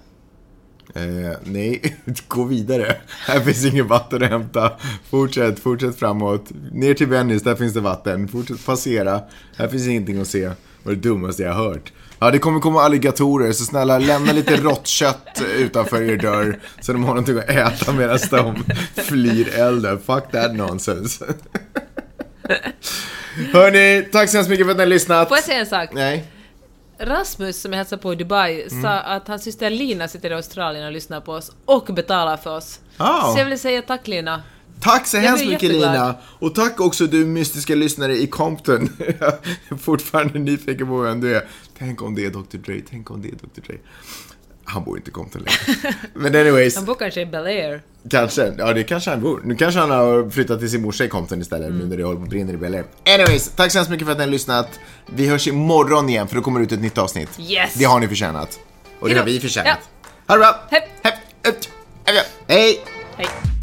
[SPEAKER 1] Eh, nej, gå vidare. Här finns inget vatten att hämta. Fortsätt, fortsätt framåt. Ner till Venice, där finns det vatten. Fortsätt passera. Här finns ingenting att se. Det var det dummaste jag har hört. Ja, det kommer komma alligatorer, så snälla lämna lite rått kött utanför er dörr. Så de har någonting att äta medan de flyr elden. Fuck that nonsense. Hörni, tack så hemskt mycket för att ni har lyssnat.
[SPEAKER 2] Får jag säga en sak?
[SPEAKER 1] Nej.
[SPEAKER 2] Rasmus som jag hälsade på i Dubai
[SPEAKER 1] Mm.
[SPEAKER 2] sa att hans syster Lina sitter i Australien och lyssnar på oss och betalar för oss.
[SPEAKER 1] Ah.
[SPEAKER 2] Så jag vill säga tack Lina.
[SPEAKER 1] Tack så
[SPEAKER 2] Jag
[SPEAKER 1] hemskt mycket
[SPEAKER 2] jätteglad.
[SPEAKER 1] Lina! Och tack också du mystiska lyssnare i Compton. Jag är fortfarande nyfiken på vem du är. Tänk om det är Dr Dre, tänk om det är Dr Dre. Han bor inte i Compton längre. Men anyways,
[SPEAKER 2] Han bor kanske i Bel Air.
[SPEAKER 1] kanske. Ja, det kanske han bor. Nu kanske han har flyttat till sin morsa i Compton istället,
[SPEAKER 2] Mm.
[SPEAKER 1] nu när det håller på brinna i Bel Air. Anyways, tack så hemskt mycket för att ni har lyssnat. Vi hörs imorgon igen, för då kommer det ut ett nytt avsnitt.
[SPEAKER 2] Yes!
[SPEAKER 1] Det har ni förtjänat. Och det har vi förtjänat.
[SPEAKER 2] Ja.
[SPEAKER 1] Ha det bra!
[SPEAKER 2] Hej.
[SPEAKER 1] Hej! Hej! Hej!
[SPEAKER 2] Hej.